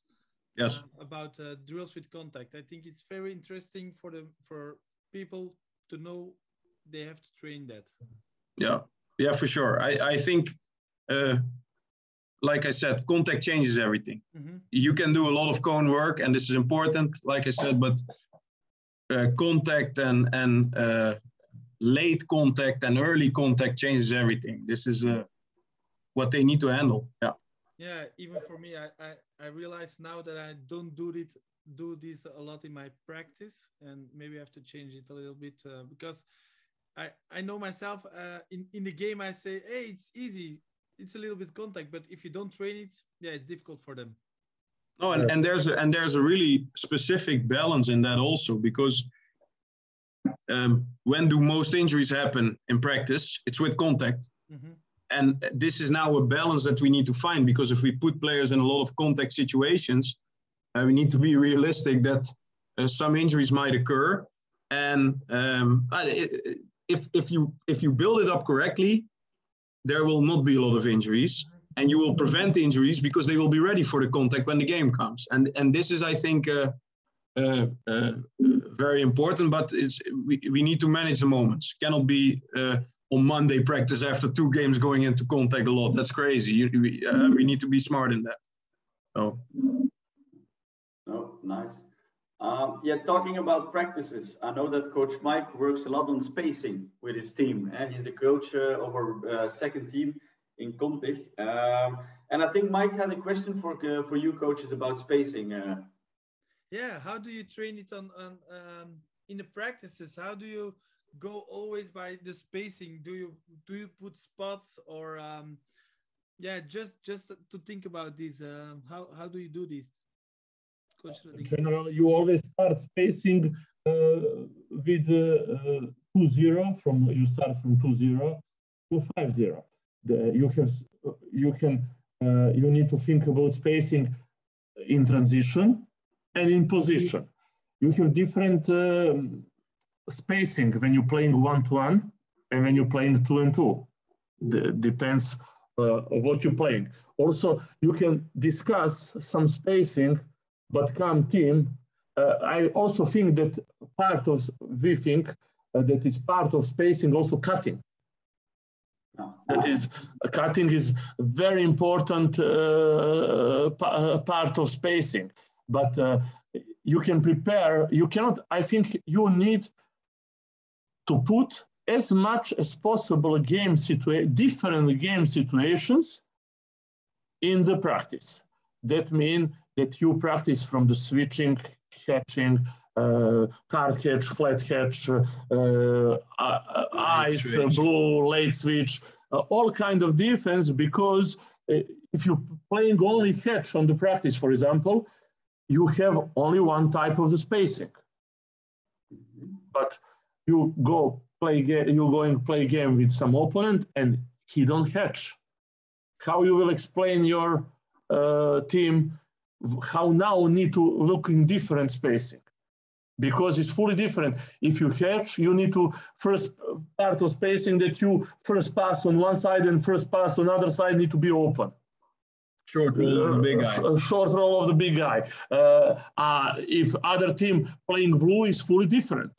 Yes. Uh, about uh, drills with contact, I think it's very interesting for the for people to know they have to train that. Yeah, yeah, for sure. I I think uh, like I said, contact changes everything. Mm-hmm. You can do a lot of cone work, and this is important, like I said, but uh, contact and and uh, late contact and early contact changes everything. This is uh, what they need to handle. Yeah. Yeah, even for me, I, I, I realize now that I don't do it do this a lot in my practice, and maybe I have to change it a little bit uh, because I I know myself. Uh, in in the game, I say, hey, it's easy it's a little bit contact, but if you don't train it, yeah, it's difficult for them. No, and, and there's a, and there's a really specific balance in that also because um, when do most injuries happen in practice? It's with contact. Mm-hmm. And this is now a balance that we need to find because if we put players in a lot of contact situations, uh, we need to be realistic that uh, some injuries might occur. And um, if, if you if you build it up correctly, there will not be a lot of injuries and you will prevent injuries because they will be ready for the contact when the game comes. And and this is, I think, uh, uh, uh, very important. But it's we, we need to manage the moments. Cannot be uh, on Monday practice after two games going into contact a lot. That's crazy. You, we, uh, we need to be smart in that. So. Oh, nice. Um, yeah, talking about practices, I know that Coach Mike works a lot on spacing with his team. Eh? He's the coach uh, of our uh, second team in Contig. Um, and I think Mike had a question for uh, for you coaches about spacing. Uh. Yeah, how do you train it on, on um, in the practices? How do you go always by the spacing? Do you do you put spots or um, yeah, just just to think about this. Um, how how do you do this? In general, you always start spacing uh, with uh, 2-0 from you start from 2-0 to 5-0. you have you can uh, you need to think about spacing in transition and in position. You have different um, spacing when you're playing one to one and when you're playing two and two. D depends uh, what you're playing. Also, you can discuss some spacing but come team, uh, I also think that part of, we think uh, that it's part of spacing also cutting. That is, cutting is very important uh, uh part of spacing, but uh, you can prepare, you cannot, I think you need to put as much as possible game different game situations in the practice. That means that you practice from the switching, catching, uh, car catch, flat catch, uh, uh, ice, blue, late switch, uh, all kind of defense because uh, if you're playing only catch on the practice, for example, you have only one type of the spacing. But you go play game, you going play game with some opponent and he don't hatch. How you will explain your uh, team how now need to look in different spacing because it's fully different. If you hatch, you need to first part of spacing that you first pass on one side and first pass on other side need to be open. Short roll of the big guy. Uh, short roll of the big guy. Uh, uh, if other team playing blue is fully different.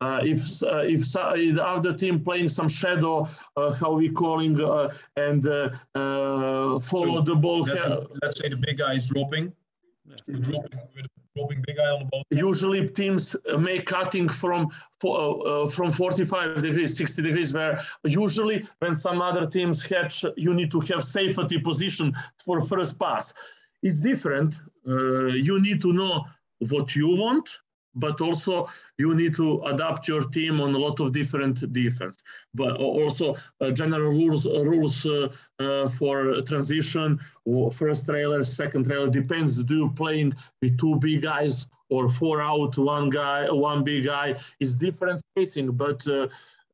Uh, if uh, if the other team playing some shadow, uh, how we calling uh, and uh, uh, follow so the ball. Let's say the big guy is dropping. Yeah. Dropping, dropping big guy on the ball. Usually teams make cutting from from 45 degrees, 60 degrees. Where usually when some other teams catch, you need to have safety position for first pass. It's different. you need to know what you want but also you need to adapt your team on a lot of different defense. But also uh, general rules rules uh, uh, for transition, first trailer, second trailer depends. Do you playing with two big guys or four out, one guy, one big guy? Is different spacing, but. Uh,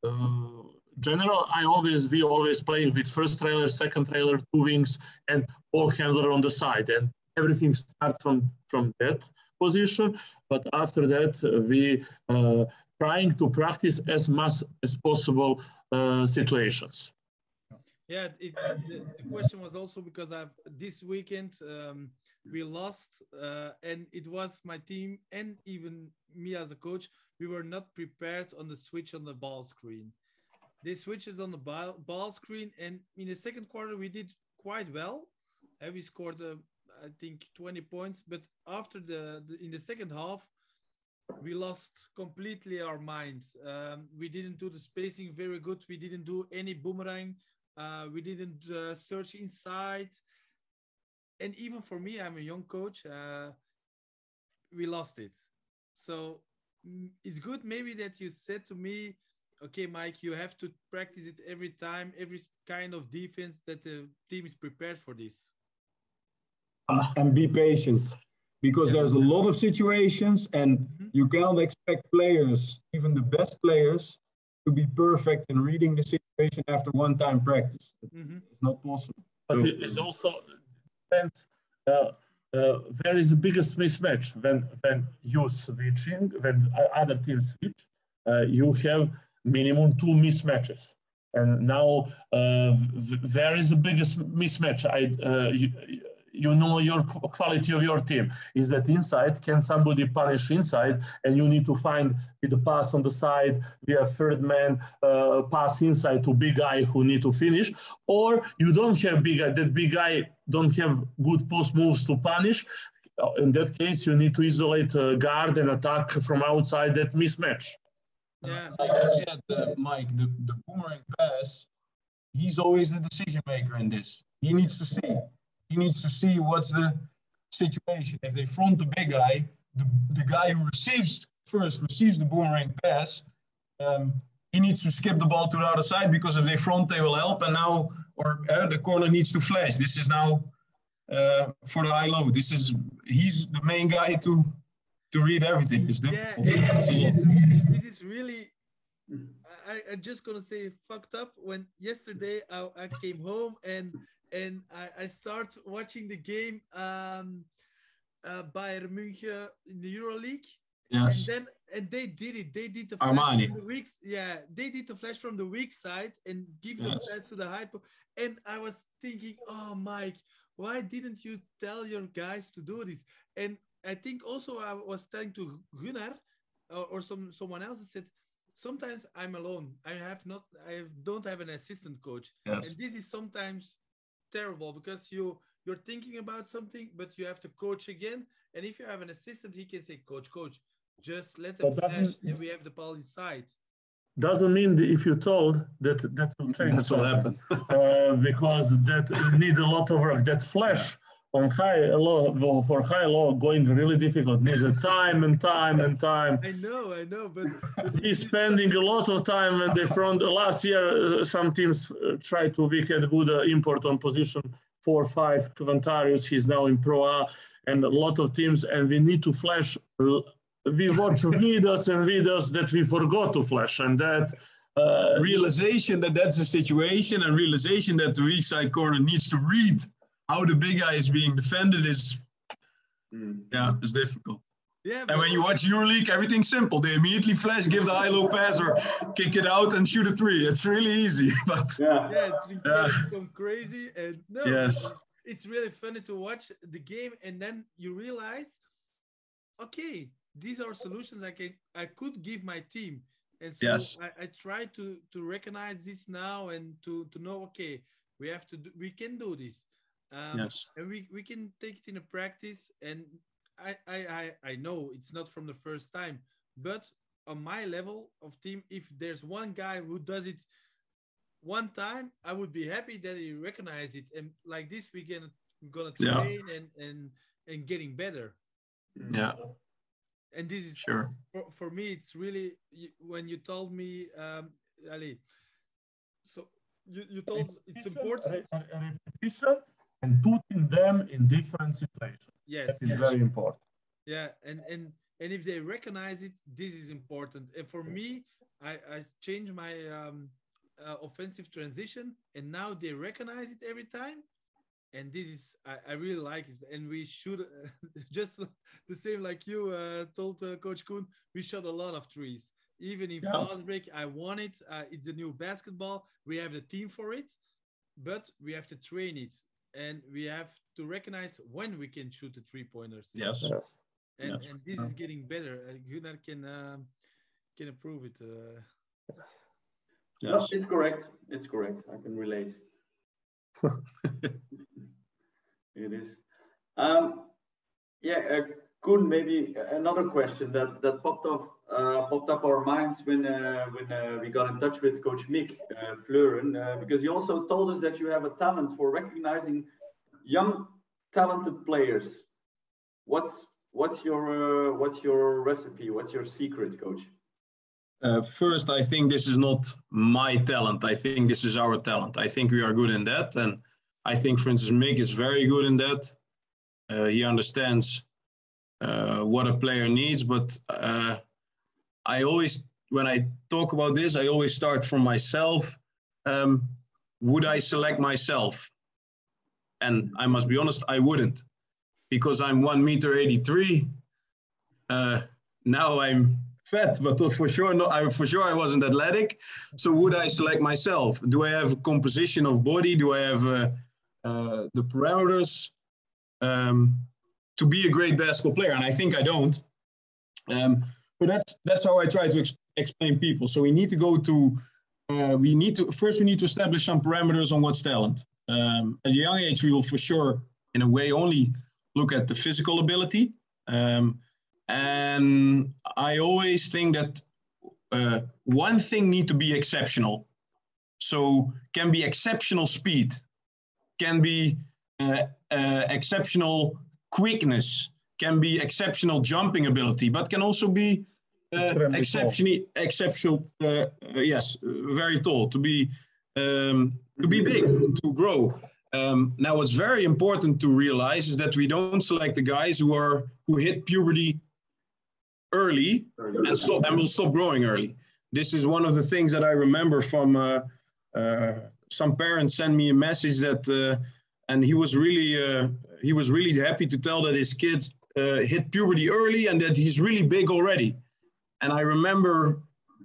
uh, general, I always we always playing with first trailer, second trailer, two wings, and ball handler on the side, and everything starts from from that position. But after that, uh, we uh, trying to practice as much as possible uh, situations. Yeah, it, the, the, question was also because I've this weekend um, we lost, uh, and it was my team and even me as a coach. We were not prepared on the switch on the ball screen. They switches on the ball, ball screen, and in the second quarter we did quite well. And we scored a I think 20 points. But after the, the in the second half, we lost completely our minds. Um, we didn't do the spacing very good. We didn't do any boomerang. Uh, we didn't uh, search inside. And even for me, I'm a young coach. Uh, we lost it. So mm, it's good maybe that you said to me, okay, Mike, you have to practice it every time, every kind of defense that the team is prepared for this and be patient because there's a lot of situations and mm-hmm. you cannot expect players, even the best players, to be perfect in reading the situation after one time practice. Mm-hmm. It's not possible. But so, it's also depends. Uh, uh, there is the biggest mismatch when when you switching when other teams switch. Uh, you have minimum two mismatches, and now uh, there is the biggest mismatch. I uh, you, you know your quality of your team. Is that inside can somebody punish inside? And you need to find with the pass on the side via third man uh, pass inside to big guy who need to finish. Or you don't have big guy that big guy don't have good post moves to punish. Uh, in that case you need to isolate uh, guard and attack from outside that mismatch. Yeah like i said uh, mike the, the boomerang pass he's always the decision maker in this. He needs to see he needs to see what's the situation. If they front the big guy, the, the guy who receives first receives the boomerang pass, um, he needs to skip the ball to the other side because if they front, they will help. And now, or uh, the corner needs to flash. This is now uh, for the high low. This is he's the main guy to to read everything. It's difficult. Yeah, this is really. I, I'm just gonna say fucked up. When yesterday I, I came home and and I, I start watching the game um, uh, Bayern München in the EuroLeague. Yes. And then and they did it. They did the flash Armani. from the weak. Yeah, they did the flash from the weak side and give the yes. pass to the hyper. And I was thinking, oh Mike, why didn't you tell your guys to do this? And I think also I was telling to Gunnar or, or some someone else said sometimes I'm alone. I have not I don't have an assistant coach. Yes. And this is sometimes terrible because you you're thinking about something, but you have to coach again. And if you have an assistant, he can say, "Coach, coach, just let them finish, and we have the ball inside." Doesn't mean that if you told that that will change. That's what happen. uh, because that need a lot of work. That flash on high low for high low going really difficult. Needs time and time and time. I know i know but he's spending a lot of time and they front. Last year uh, some teams uh, tried to we had good uh, import on position. Four five Kvantarius he's now in pro A and a lot of teams and we need to flash we watch videos and videos that we forgot to flash and that uh, realization that that's a situation and realization that the weak side corner needs to read how the big guy is being defended is mm. yeah, it's difficult. Yeah, and when you watch EuroLeague, everything's simple. They immediately flash, give the high-low pass, or kick it out and shoot a three. It's really easy. But yeah, yeah, yeah. become crazy. And no, yes, it's really funny to watch the game, and then you realize, okay, these are solutions I can I could give my team and so Yes. I, I try to to recognize this now and to to know okay we have to do, we can do this um, yes. and we, we can take it in a practice and I, I i i know it's not from the first time but on my level of team if there's one guy who does it one time i would be happy that he recognize it and like this we can gonna Yeah. train and and and getting better Yeah. and this is Sure. for, for me it's really when you told me um ali so you, you told it's Repetition, important re- re- repetition and putting them in different situations. yes That is yes. very important. yeah and and and if they recognize it this is important and for me i i changed my um uh, offensive transition and now they recognize it every time and this is i, I really like it and we should just the same like you uh, told uh, coach Koen we shot a lot of trees even in Yeah. fast break i won it uh, it's a new basketball we have the team for it but we have to train it and we have to recognize when we can shoot the three pointers Yes. Yes. and, Yes, and this sure. is getting better. Uh, Gunnar can um, can approve it. Uh, No, Yes. it's correct. It's correct. I can relate. it is. Um, yeah, uh, Koen, maybe another question that that popped up uh, popped up our minds when uh, when uh, we got in touch with Coach Mick uh, Fleuren, uh, because he also told us that you have a talent for recognizing young talented players. What's what's your uh, what's your recipe? What's your secret, Coach? Uh, first, I think this is not my talent. I think this is our talent. I think we are good in that. And I think, for instance, Mick is very good in that. He understands what a player needs. But I always, when I talk about this, I always start from myself. Um, would I select myself? And I must be honest, I wouldn't. Because I'm one meter 83. Uh, now I'm fat, but for sure, no, I, for sure I wasn't athletic. So would I select myself? Do I have a composition of body? Do I have uh, uh, the parameters um, to be a great basketball player? And I think I don't. Um, but that's that's how I try to ex- explain people. So we need to go to uh, we need to first we need to establish some parameters on what's talent. Um, at a young age, we will for sure, in a way, only look at the physical ability. Um, and I always think that uh, one thing need to be exceptional. So can be exceptional speed, can be uh, uh, exceptional quickness, can be exceptional jumping ability, but can also be uh, Extremely tall. exceptionally exceptional. Uh, uh, yes, very tall to be um, to be big to grow. Um, now, what's very important to realize is that we don't select the guys who are who hit puberty early and stop and will stop growing early. This is one of the things that I remember from uh, uh, some parents sent me a message that, uh, and he was really uh, he was really happy to tell that his kid uh, hit puberty early and that he's really big already. And I remember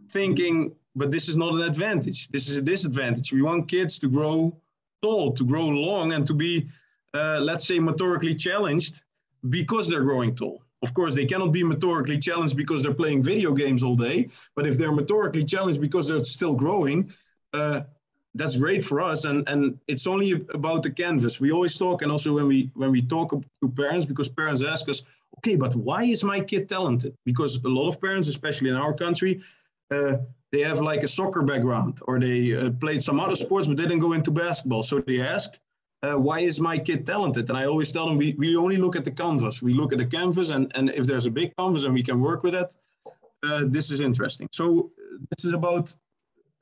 thinking, but this is not an advantage. This is a disadvantage. We want kids to grow tall, to grow long, and to be, uh, let's say, motorically challenged because they're growing tall. Of course, they cannot be motorically challenged because they're playing video games all day. But if they're motorically challenged because they're still growing, uh, that's great for us. And and it's only about the canvas. We always talk, and also when we when we talk to parents, because parents ask us, okay, but why is my kid talented? Because a lot of parents, especially in our country, uh, they have like a soccer background or they uh, played some other sports but they didn't go into basketball. So they asked, uh, why is my kid talented? And I always tell them we, we only look at the canvas. We look at the canvas, and, and if there's a big canvas and we can work with it, uh, this is interesting. So this is about,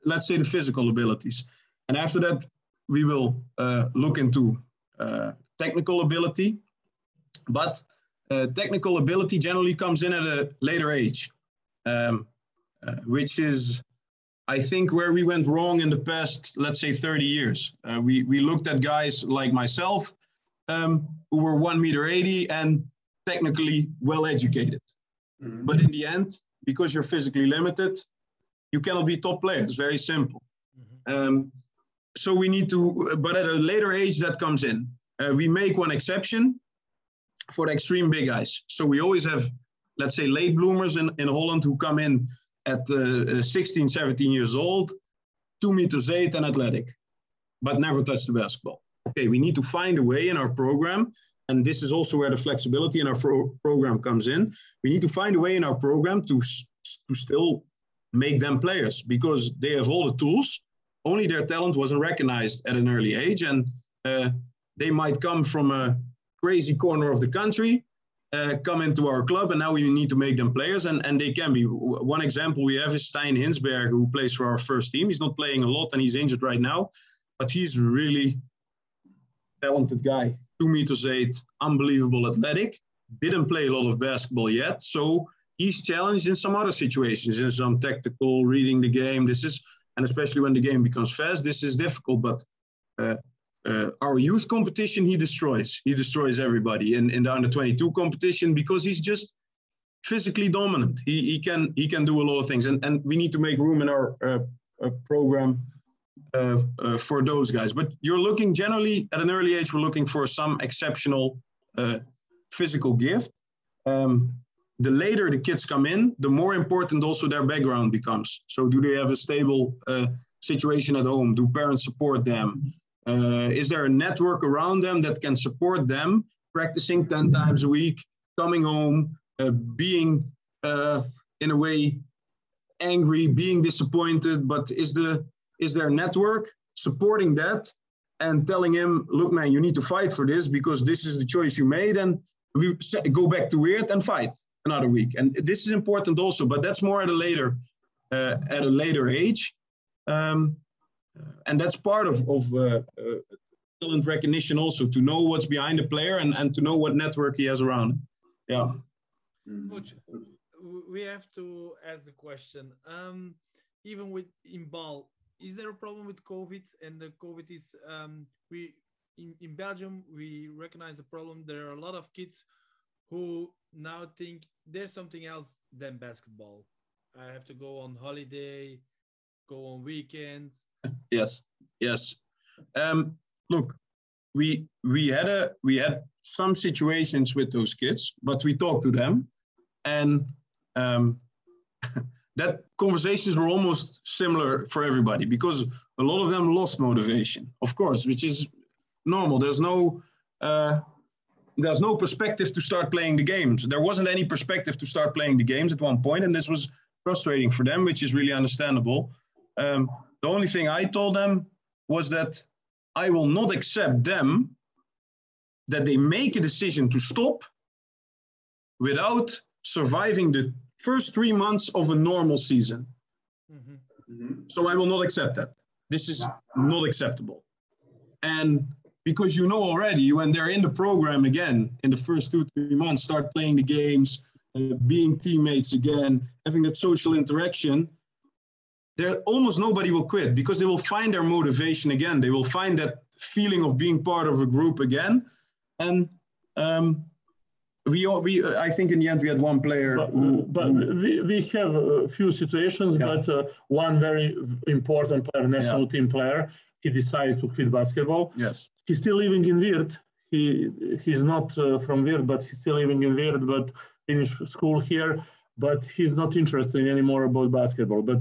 let's say, the physical abilities. And after that, we will uh, look into uh, technical ability. But uh, technical ability generally comes in at a later age, um, uh, which is I think where we went wrong in the past, let's say 30 years. Uh, we, we looked at guys like myself um, who were one meter 80 and technically well educated. Mhm. But in the end, because you're physically limited, you cannot be top players. Very simple. Um, so we need to, but at a later age, that comes in. Uh, we make one exception for the extreme big guys. So we always have, let's say, late bloomers in, in Holland who come in at uh, 16, 17 years old, two meters eight and athletic, but never touch the basketball. Okay, we need to find a way in our program, and this is also where the flexibility in our pro- program comes in. We need to find a way in our program to, to still make them players because they have all the tools. Only their talent wasn't recognized at an early age, and uh, they might come from a crazy corner of the country uh, come into our club, and now we need to make them players, and, and they can be. One example we have is Stijn Hinsberg, who plays for our first team. He's not playing a lot, and he's injured right now, but he's really talented guy. Two meters eight, unbelievable athletic. Didn't play a lot of basketball yet, so he's challenged in some other situations, in some tactical reading the game. This is, and especially when the game becomes fast, this is difficult. But uh, uh, our youth competition, he destroys. He destroys everybody in, in the under 22 competition because he's just physically dominant. He, he can he can do a lot of things, and, and we need to make room in our uh, uh, program uh, uh, for those guys. But you're looking generally at an early age. We're looking for some exceptional uh, physical gift. Um, the later the kids come in, the more important also their background becomes. So, do they have a stable situation at home? Do parents support them? Uh, is there a network around them that can support them practicing 10 times a week, coming home, uh, being uh, in a way angry, being disappointed, but is the is there a network supporting that and telling him, look, man, you need to fight for this because this is the choice you made, and we go back to Weert and fight another week. And this is important also, but that's more at a later uh, at a later age. Um, and that's part of, of uh, uh, talent recognition also to know what's behind the player and, and to know what network he has around. Yeah. Coach, we have to ask the question. Um, even with in ball is there a problem with covid? And the covid is um, we in, in belgium we recognize the problem. There are a lot of kids who now think there's something else than basketball. I have to go on holiday go on weekends yes, yes. Um, look, we we had a we had some situations with those kids, but we talked to them, and um, that conversations were almost similar for everybody because a lot of them lost motivation, of course, which is normal. There's no uh, there's no perspective to start playing the games. There wasn't any perspective to start playing the games at one point, and this was frustrating for them, which is really understandable. Um, the only thing I told them was that I will not accept them that they make a decision to stop without surviving the first three months of a normal season. Mm-hmm. Mm-hmm. So I will not accept that. This is not acceptable. And because you know already when they're in the program again in the first two, three months, start playing the games, uh, being teammates again, having that social interaction, there almost nobody will quit because they will find their motivation again. They will find that feeling of being part of a group again, and um, we we I think in the end we had one player. But, but we, we have a few situations, yeah. but uh, one very important player, national yeah. team player, he decided to quit basketball. Yes, he's still living in Weert. He he's not uh, from Weert, but he's still living in Weert, but finished school here. But he's not interested anymore about basketball. But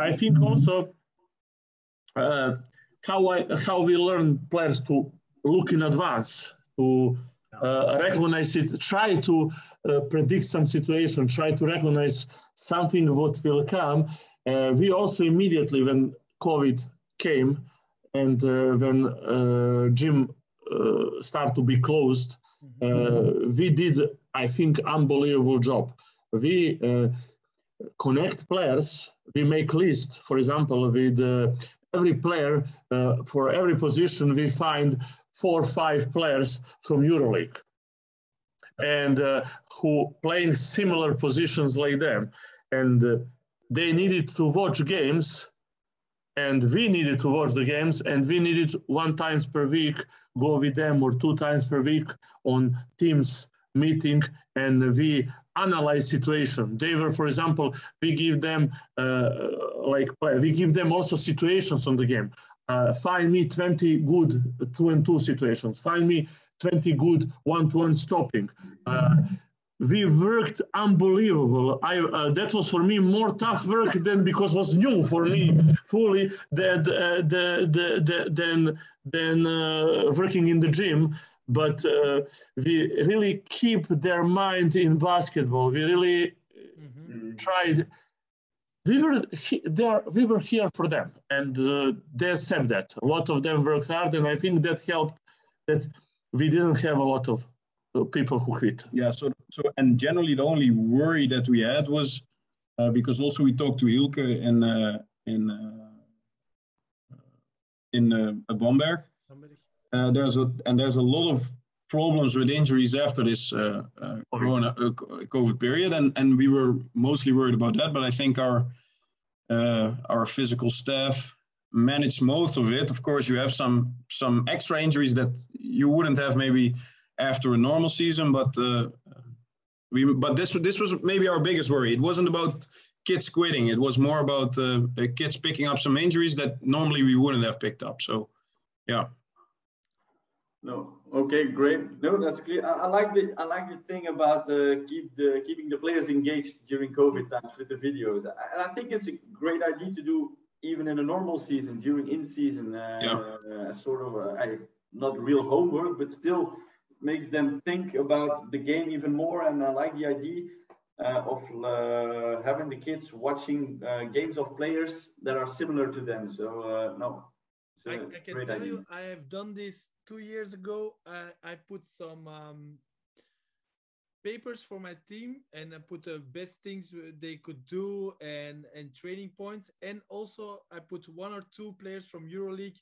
I think also uh, how I, how we learn players to look in advance, to uh, recognize it, try to uh, predict some situation, try to recognize something what will come. Uh, we also immediately, when COVID came and uh, when uh, gym started to be closed, mm-hmm. we did, I think, unbelievable job. We connect players we make list, for example, with uh, every player, uh, for every position, we find four or five players from EuroLeague and uh, who play in similar positions like them. And uh, they needed to watch games and we needed to watch the games and we needed one times per week go with them or two times per week on teams meeting and we analyze situation. They were, for example, we give them uh, like we give them also situations on the game. Uh, find me 20 good two and two situations. Find me 20 good one to one stopping. Uh, we worked unbelievable. I uh, that was for me more tough work than because was new for me fully that uh, the, the, the, than than uh, working in the gym. But uh, we really keep their mind in basketball. We really mm-hmm. tried. We were there. We were here for them, and uh, they said that. A lot of them worked hard, and I think that helped. That we didn't have a lot of people who quit. Yeah. So so and generally the only worry that we had was uh, because also we talked to Hilke in uh, in uh, in uh, Bamberg. Uh, there's a and there's a lot of problems with injuries after this uh, uh, Corona uh, COVID period, and and we were mostly worried about that. But I think our uh, our physical staff managed most of it. Of course, you have some some extra injuries that you wouldn't have maybe after a normal season, but uh, we but this this was maybe our biggest worry. It wasn't about kids quitting. It was more about uh, kids picking up some injuries that normally we wouldn't have picked up. So, yeah. No. Okay. Great. No, that's clear. I, I like the I like the thing about uh, keep the keeping the players engaged during COVID times with the videos. And I think it's a great idea to do even in a normal season during in season. Uh, yeah. Uh, sort of a, not real homework, but still makes them think about the game even more. And I like the idea uh, of uh, having the kids watching uh, games of players that are similar to them. So uh, no, I, I, can tell idea. you, I have done this two years ago. I put some um, papers for my team and I put the best things they could do and and training points. And also I put one or two players from EuroLeague.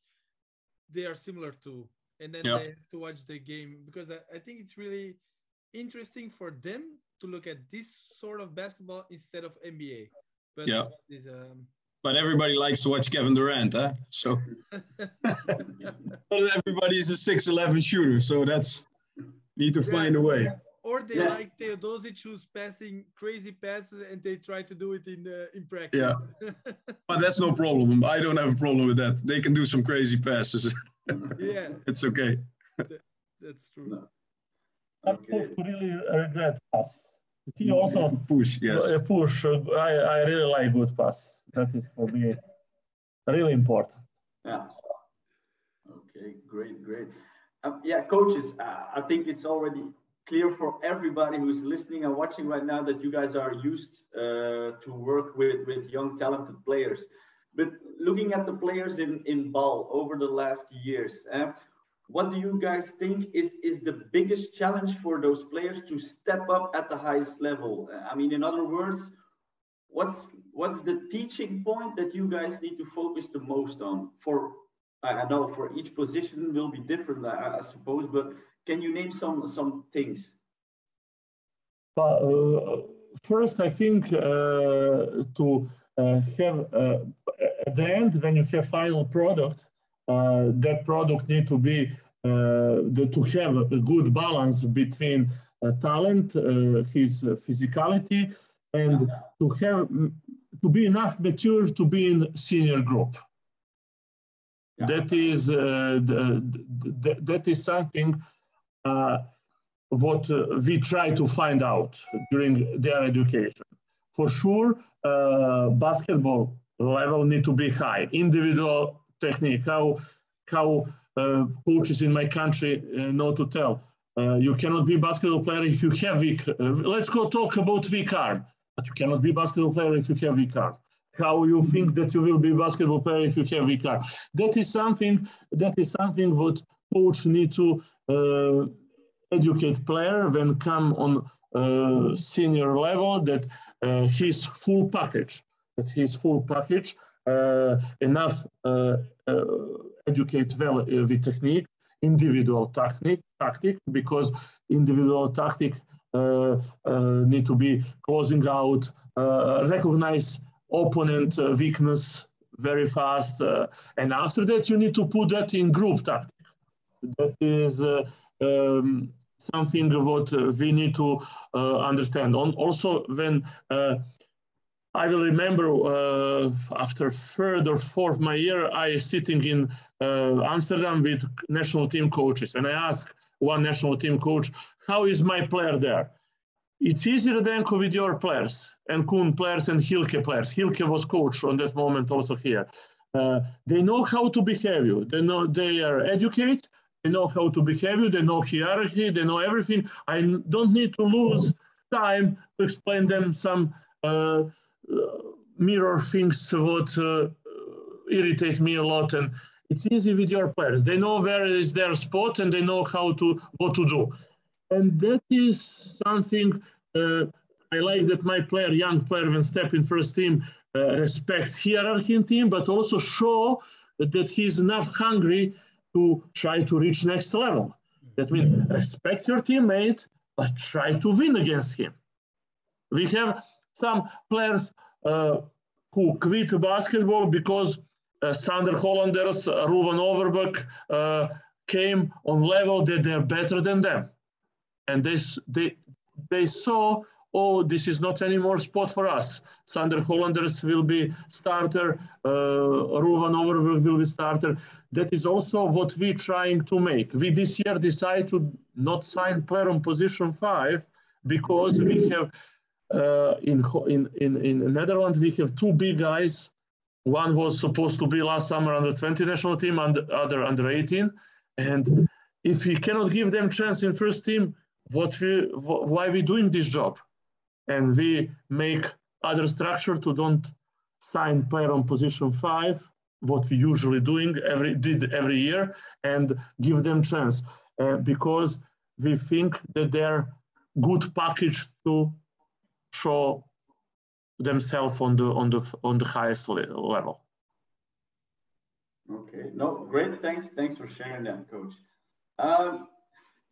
They are similar to and then they have to watch the game because I, I, think it's really interesting for them to look at this sort of basketball instead of NBA. But yeah. Is, um... But everybody likes to watch Kevin Durant, huh? So everybody's a six eleven shooter, so that's need to yeah. find a way. Or they yeah. like Teodosic who's passing crazy passes and they try to do it in uh, in practice. Yeah, but that's no problem. I don't have a problem with that. They can do some crazy passes. yeah, it's okay. That, that's true. No. Okay. I really regret pass. He also push. Yes, push. I I really like good pass. That is for me really important. Yeah. Okay. Great. Great. Um, yeah, coaches. Uh, I think it's already clear for everybody who's listening and watching right now that you guys are used uh, to work with with young talented players. But looking at the players in, in ball over the last years, uh, what do you guys think is, is the biggest challenge for those players to step up at the highest level? I mean, in other words, what's what's the teaching point that you guys need to focus the most on? For I know for each position will be different, I, I suppose, but can you name some some things? Uh, first, I think uh, to uh, have uh, at the end when you have final product, that product need to be the, to have a good balance between talent, his physicality, and to have to be enough mature to be in senior group. Yeah. That is uh, the, the, that is something uh, what uh, we try to find out during their education for sure, uh, basketball level need to be high. Individual technique, how how uh, coaches in my country uh, know to tell. Uh, you cannot be basketball player if you have weak. Uh, let's go talk about weak arm. But you cannot be basketball player if you have weak arm. How you think that you will be basketball player if you have weak arm? That is something. That is something what coach need to uh, educate player when come on uh, senior level that uh, his full package, that his full package enough educate well with technique, individual technique, tactic, because individual tactic uh, uh, need to be closing out, uh, recognize opponent weakness very fast, and after that you need to put that in group tactic. That is um, something what uh, we need to uh, understand. On, also, when uh, I will remember uh, after third or fourth my year, I sitting in uh, Amsterdam with national team coaches, and I ask one national team coach, "How is my player there?" it's easier than with your players and Koen players and Hilke players. Hilke was coach on that moment also here. Uh, they know how to behave you. They know they are educated. They know how to behave you. They know hierarchy. They know everything. I don't need to lose time to explain them some uh, mirror things what uh, irritate me a lot. And it's easy with your players. They know where is their spot and they know how to what to do. And that is something uh, I like that my player, young player, when step in first team, uh, respect hierarchy in team, but also show that, that he's enough hungry to try to reach next level. That means respect your teammate, but try to win against him. We have some players uh, who quit basketball because uh, Sander Hollanders, uh, Ruven Overbeek came on level that they're better than them. And they, they, they saw oh, this is not anymore spot for us. Sander Hollanders will be starter, uh, Ruven Overbeek will be starter. That is also what we're trying to make. We this year decide to not sign player on position five because we have uh, in, in, in, in Netherlands, we have two big guys. One was supposed to be last summer under 20 national team and the other under 18. And if we cannot give them chance in first team, what we, why we doing this job? and we make other structure to don't sign player on position five, what we usually doing every did every year, and give them chance uh, because we think that they're good package to show themselves on the on the on the highest level. Okay, no, great. Thanks, thanks for sharing that, Coach. Um,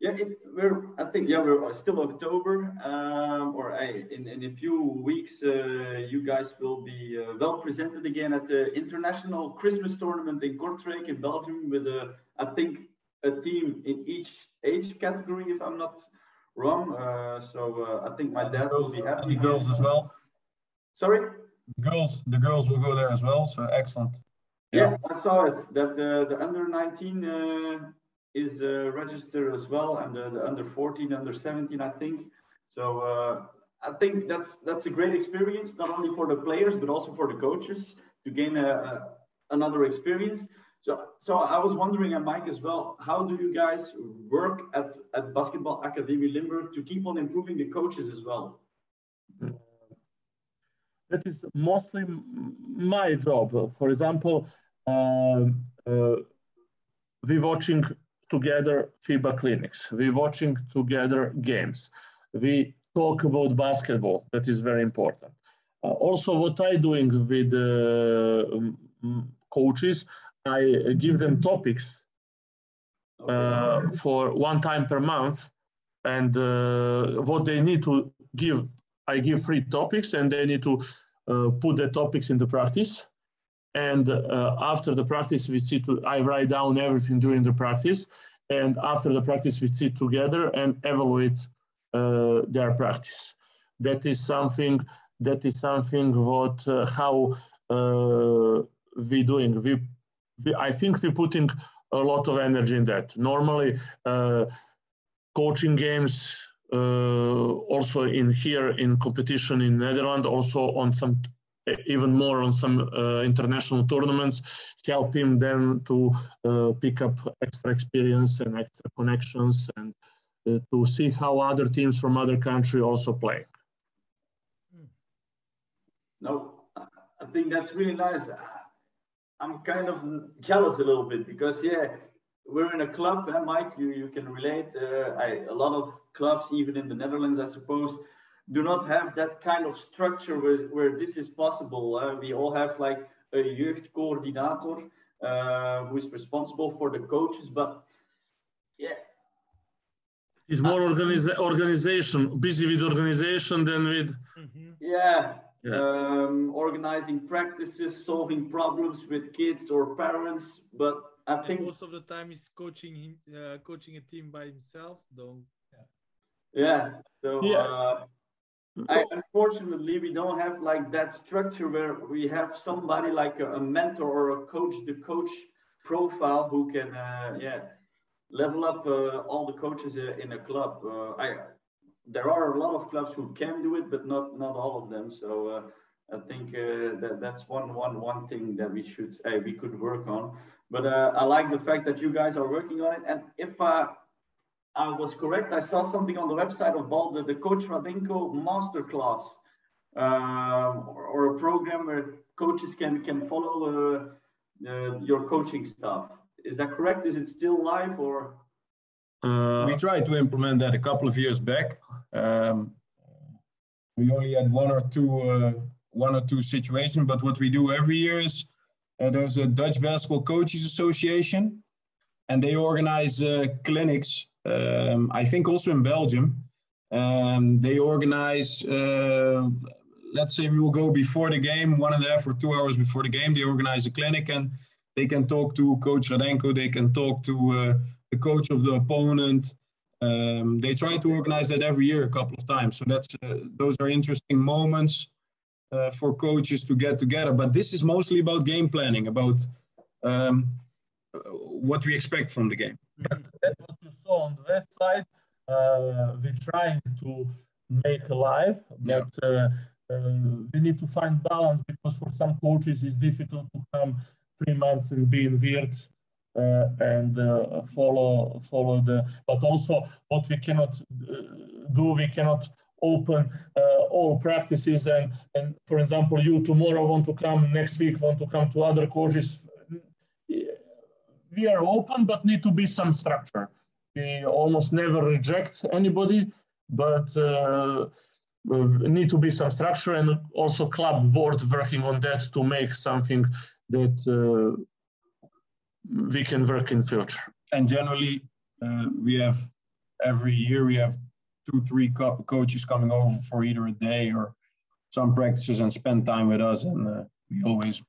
yeah, it, we're. I think yeah, we're still October, um, or I, in in a few weeks, uh, you guys will be uh, well presented again at the international Christmas tournament in Kortrijk in Belgium with a, I think, a team in each age category, if I'm not wrong. Uh, so uh, I think my dad girls, will be happy. The girls as well. Sorry. Girls, the girls will go there as well. So excellent. Yeah, yeah I saw it. That uh, the under 19 uh, is uh, registered as well, and the, the, under 14, under 17, I think. So uh, I think that's that's a great experience, not only for the players but also for the coaches to gain a, a, another experience. So, so I was wondering, and Mike as well, how do you guys work at at Basketball Academy Limburg to keep on improving the coaches as well? That is mostly my job. For example, um, uh, we watching together FIBA clinics. We're watching together games. We talk about basketball. That is very important. Uh, also, what I doing with uh, coaches, I give them topics uh, for one time per month, and uh, what they need to give, I give three topics, and they need to uh, put the topics in the practice and uh, after the practice, we sit, to, I write down everything during the practice. And after the practice, we sit together and evaluate uh, their practice. That is something, that is something what, uh, how uh, we doing. We, I think we're putting a lot of energy in that. Normally, uh, coaching games, uh, also in here in competition in Netherlands, also on some even more on some uh, international tournaments, help him then to uh, pick up extra experience and extra connections and uh, to see how other teams from other country also play. No, I think that's really nice. I'm kind of jealous a little bit because yeah, we're in a club, eh, Mike. You you can relate. Uh, I, a lot of clubs, even in the Netherlands, I suppose, do not have that kind of structure where, where this is possible. Uh, we all have like a youth coordinator uh, who is responsible for the coaches, but yeah. It's more organiza- organization, busy with organization than with. Mm-hmm. Yeah. Yes. Um, organizing practices, solving problems with kids or parents, but I and think most of the time he's coaching him, uh, coaching a team by himself. Don't. Yeah. yeah. So. Yeah. Uh, I, unfortunately, we don't have like that structure where we have somebody like a, a mentor or a coach, the coach profile who can, uh, yeah, level up uh, all the coaches uh, in a club. Uh, I, there are a lot of clubs who can do it, but not not all of them. So uh, I think uh, that that's one one one thing that we should uh, we could work on. But uh, I like the fact that you guys are working on it. And if I I was correct, I saw something on the website of Balder, the Coach Radenko Masterclass, um, or, or, a program where coaches can can follow uh, your coaching stuff. Is that correct? Is it still live or? Uh, we tried to implement that a couple of years back. Um, we only had one or two uh, one or two situations, but what we do every year is uh, there's a Dutch Basketball Coaches Association, and they organize clinics. Um, I think also in Belgium. Um, they organize. Uh, let's say we will go before the game, one and a half or two hours before the game. They organize a clinic, and they can talk to Coach Radenko. They can talk to uh, the coach of the opponent. Um, they try to organize that every year a couple of times. So that's uh, those are interesting moments uh, for coaches to get together. But this is mostly about game planning, about um, what we expect from the game. That's what you saw on the website. Uh, we're trying to make live, but yeah. uh, uh, we need to find balance because for some coaches it's difficult to come three months and be in uh, and uh, follow follow the. But also, what we cannot uh, do, we cannot open uh, all practices and and for example you tomorrow want to come next week want to come to other courses we are open but need to be some structure we almost never reject anybody but uh, need to be some structure and also club board working on that to make something that uh, we can work in future and generally uh, we have every year we have two, three co- coaches coming over for either a day or some practices and spend time with us. And uh, we always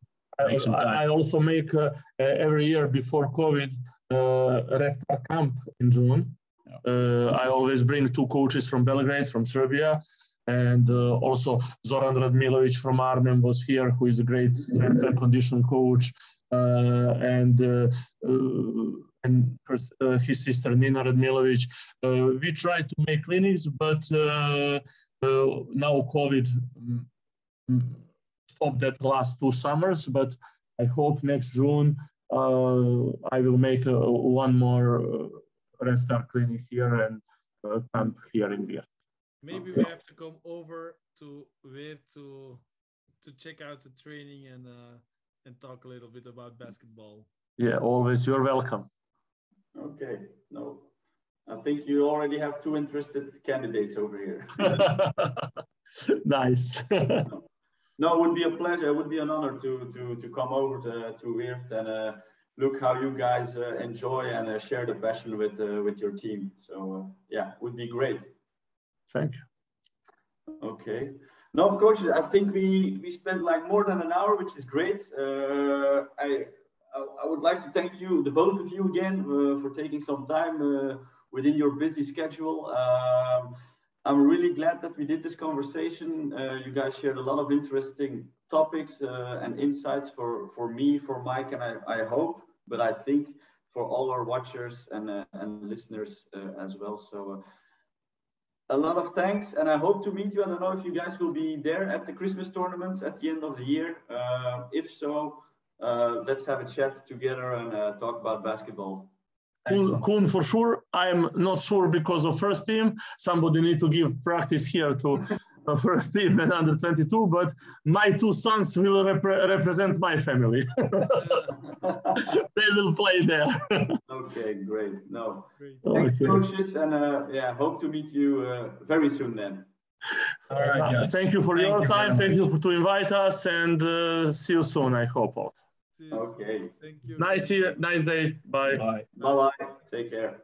make some time. I also make uh, every year before COVID uh, Restart camp in June. Yeah. Uh, I always bring two coaches from Belgrade, from Serbia, and uh, also Zoran Radmilovic from Arnhem was here, who is a great strength and condition coach. Uh, and uh, and uh, his sister Nina Radmilovic. Uh, we tried to make clinics, but uh, now COVID um, stopped that last two summers. But I hope next June I will make one more restart clinic here and camp here in Weert. Maybe we have to come over to Weert to to check out the training and uh, and talk a little bit about basketball. Yeah, always. You're welcome. Okay, no. I think you already have two interested candidates over here. nice. no, it would be a pleasure. It would be an honor to to to come over to to Weert and uh, look how you guys uh, enjoy and uh, share the passion with uh, with your team. So uh, yeah, would be great. Thank you. Okay. No, coach, I think we we spent like more than an hour, which is great. Uh, I I would like to thank you, the both of you again, uh, for taking some time uh, within your busy schedule. Um, I'm really glad that we did this conversation. Uh, you guys shared a lot of interesting topics uh, and insights for, for me, for Mike, and I, I hope, but I think for all our watchers and, uh, and listeners as well. So a lot of thanks, and I hope to meet you. I don't know if you guys will be there at the Christmas tournament at the end of the year. if so, uh, let's have a chat together and uh, talk about basketball. Koen, for sure. I'm not sure because of first team. Somebody need to give practice here to first team and under 22. But my two sons will rep represent my family. they will play there. okay, great. No, great. thanks, okay. coaches, and uh, yeah, hope to meet you uh, very soon then. All right. Uh, thank you for thank your you time. Thank you for to invite us, and uh, see you soon. I hope. Also. Okay. Thank you. Nice, nice day. Bye. Bye. Bye. Bye. Take care.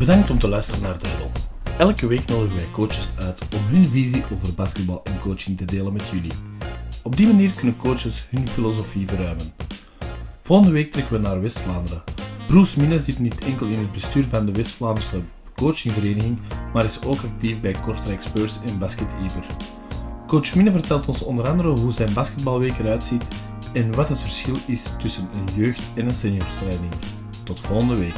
Bedankt om te luisteren naar de Huddle. Elke week nodigen wij coaches uit om hun visie over basketbal en coaching te delen met jullie. Op die manier kunnen coaches hun filosofie verruimen. Volgende week trekken we naar West-Vlaanderen. Bruce Mine zit niet enkel in het bestuur van de West-Vlaamse coachingvereniging, maar is ook actief bij Kortrijk Spurs en Basket Eber. Coach Mine vertelt ons onder andere hoe zijn basketbalweek eruit ziet, en wat het verschil is tussen een jeugd- en een seniorstraining. Tot volgende week.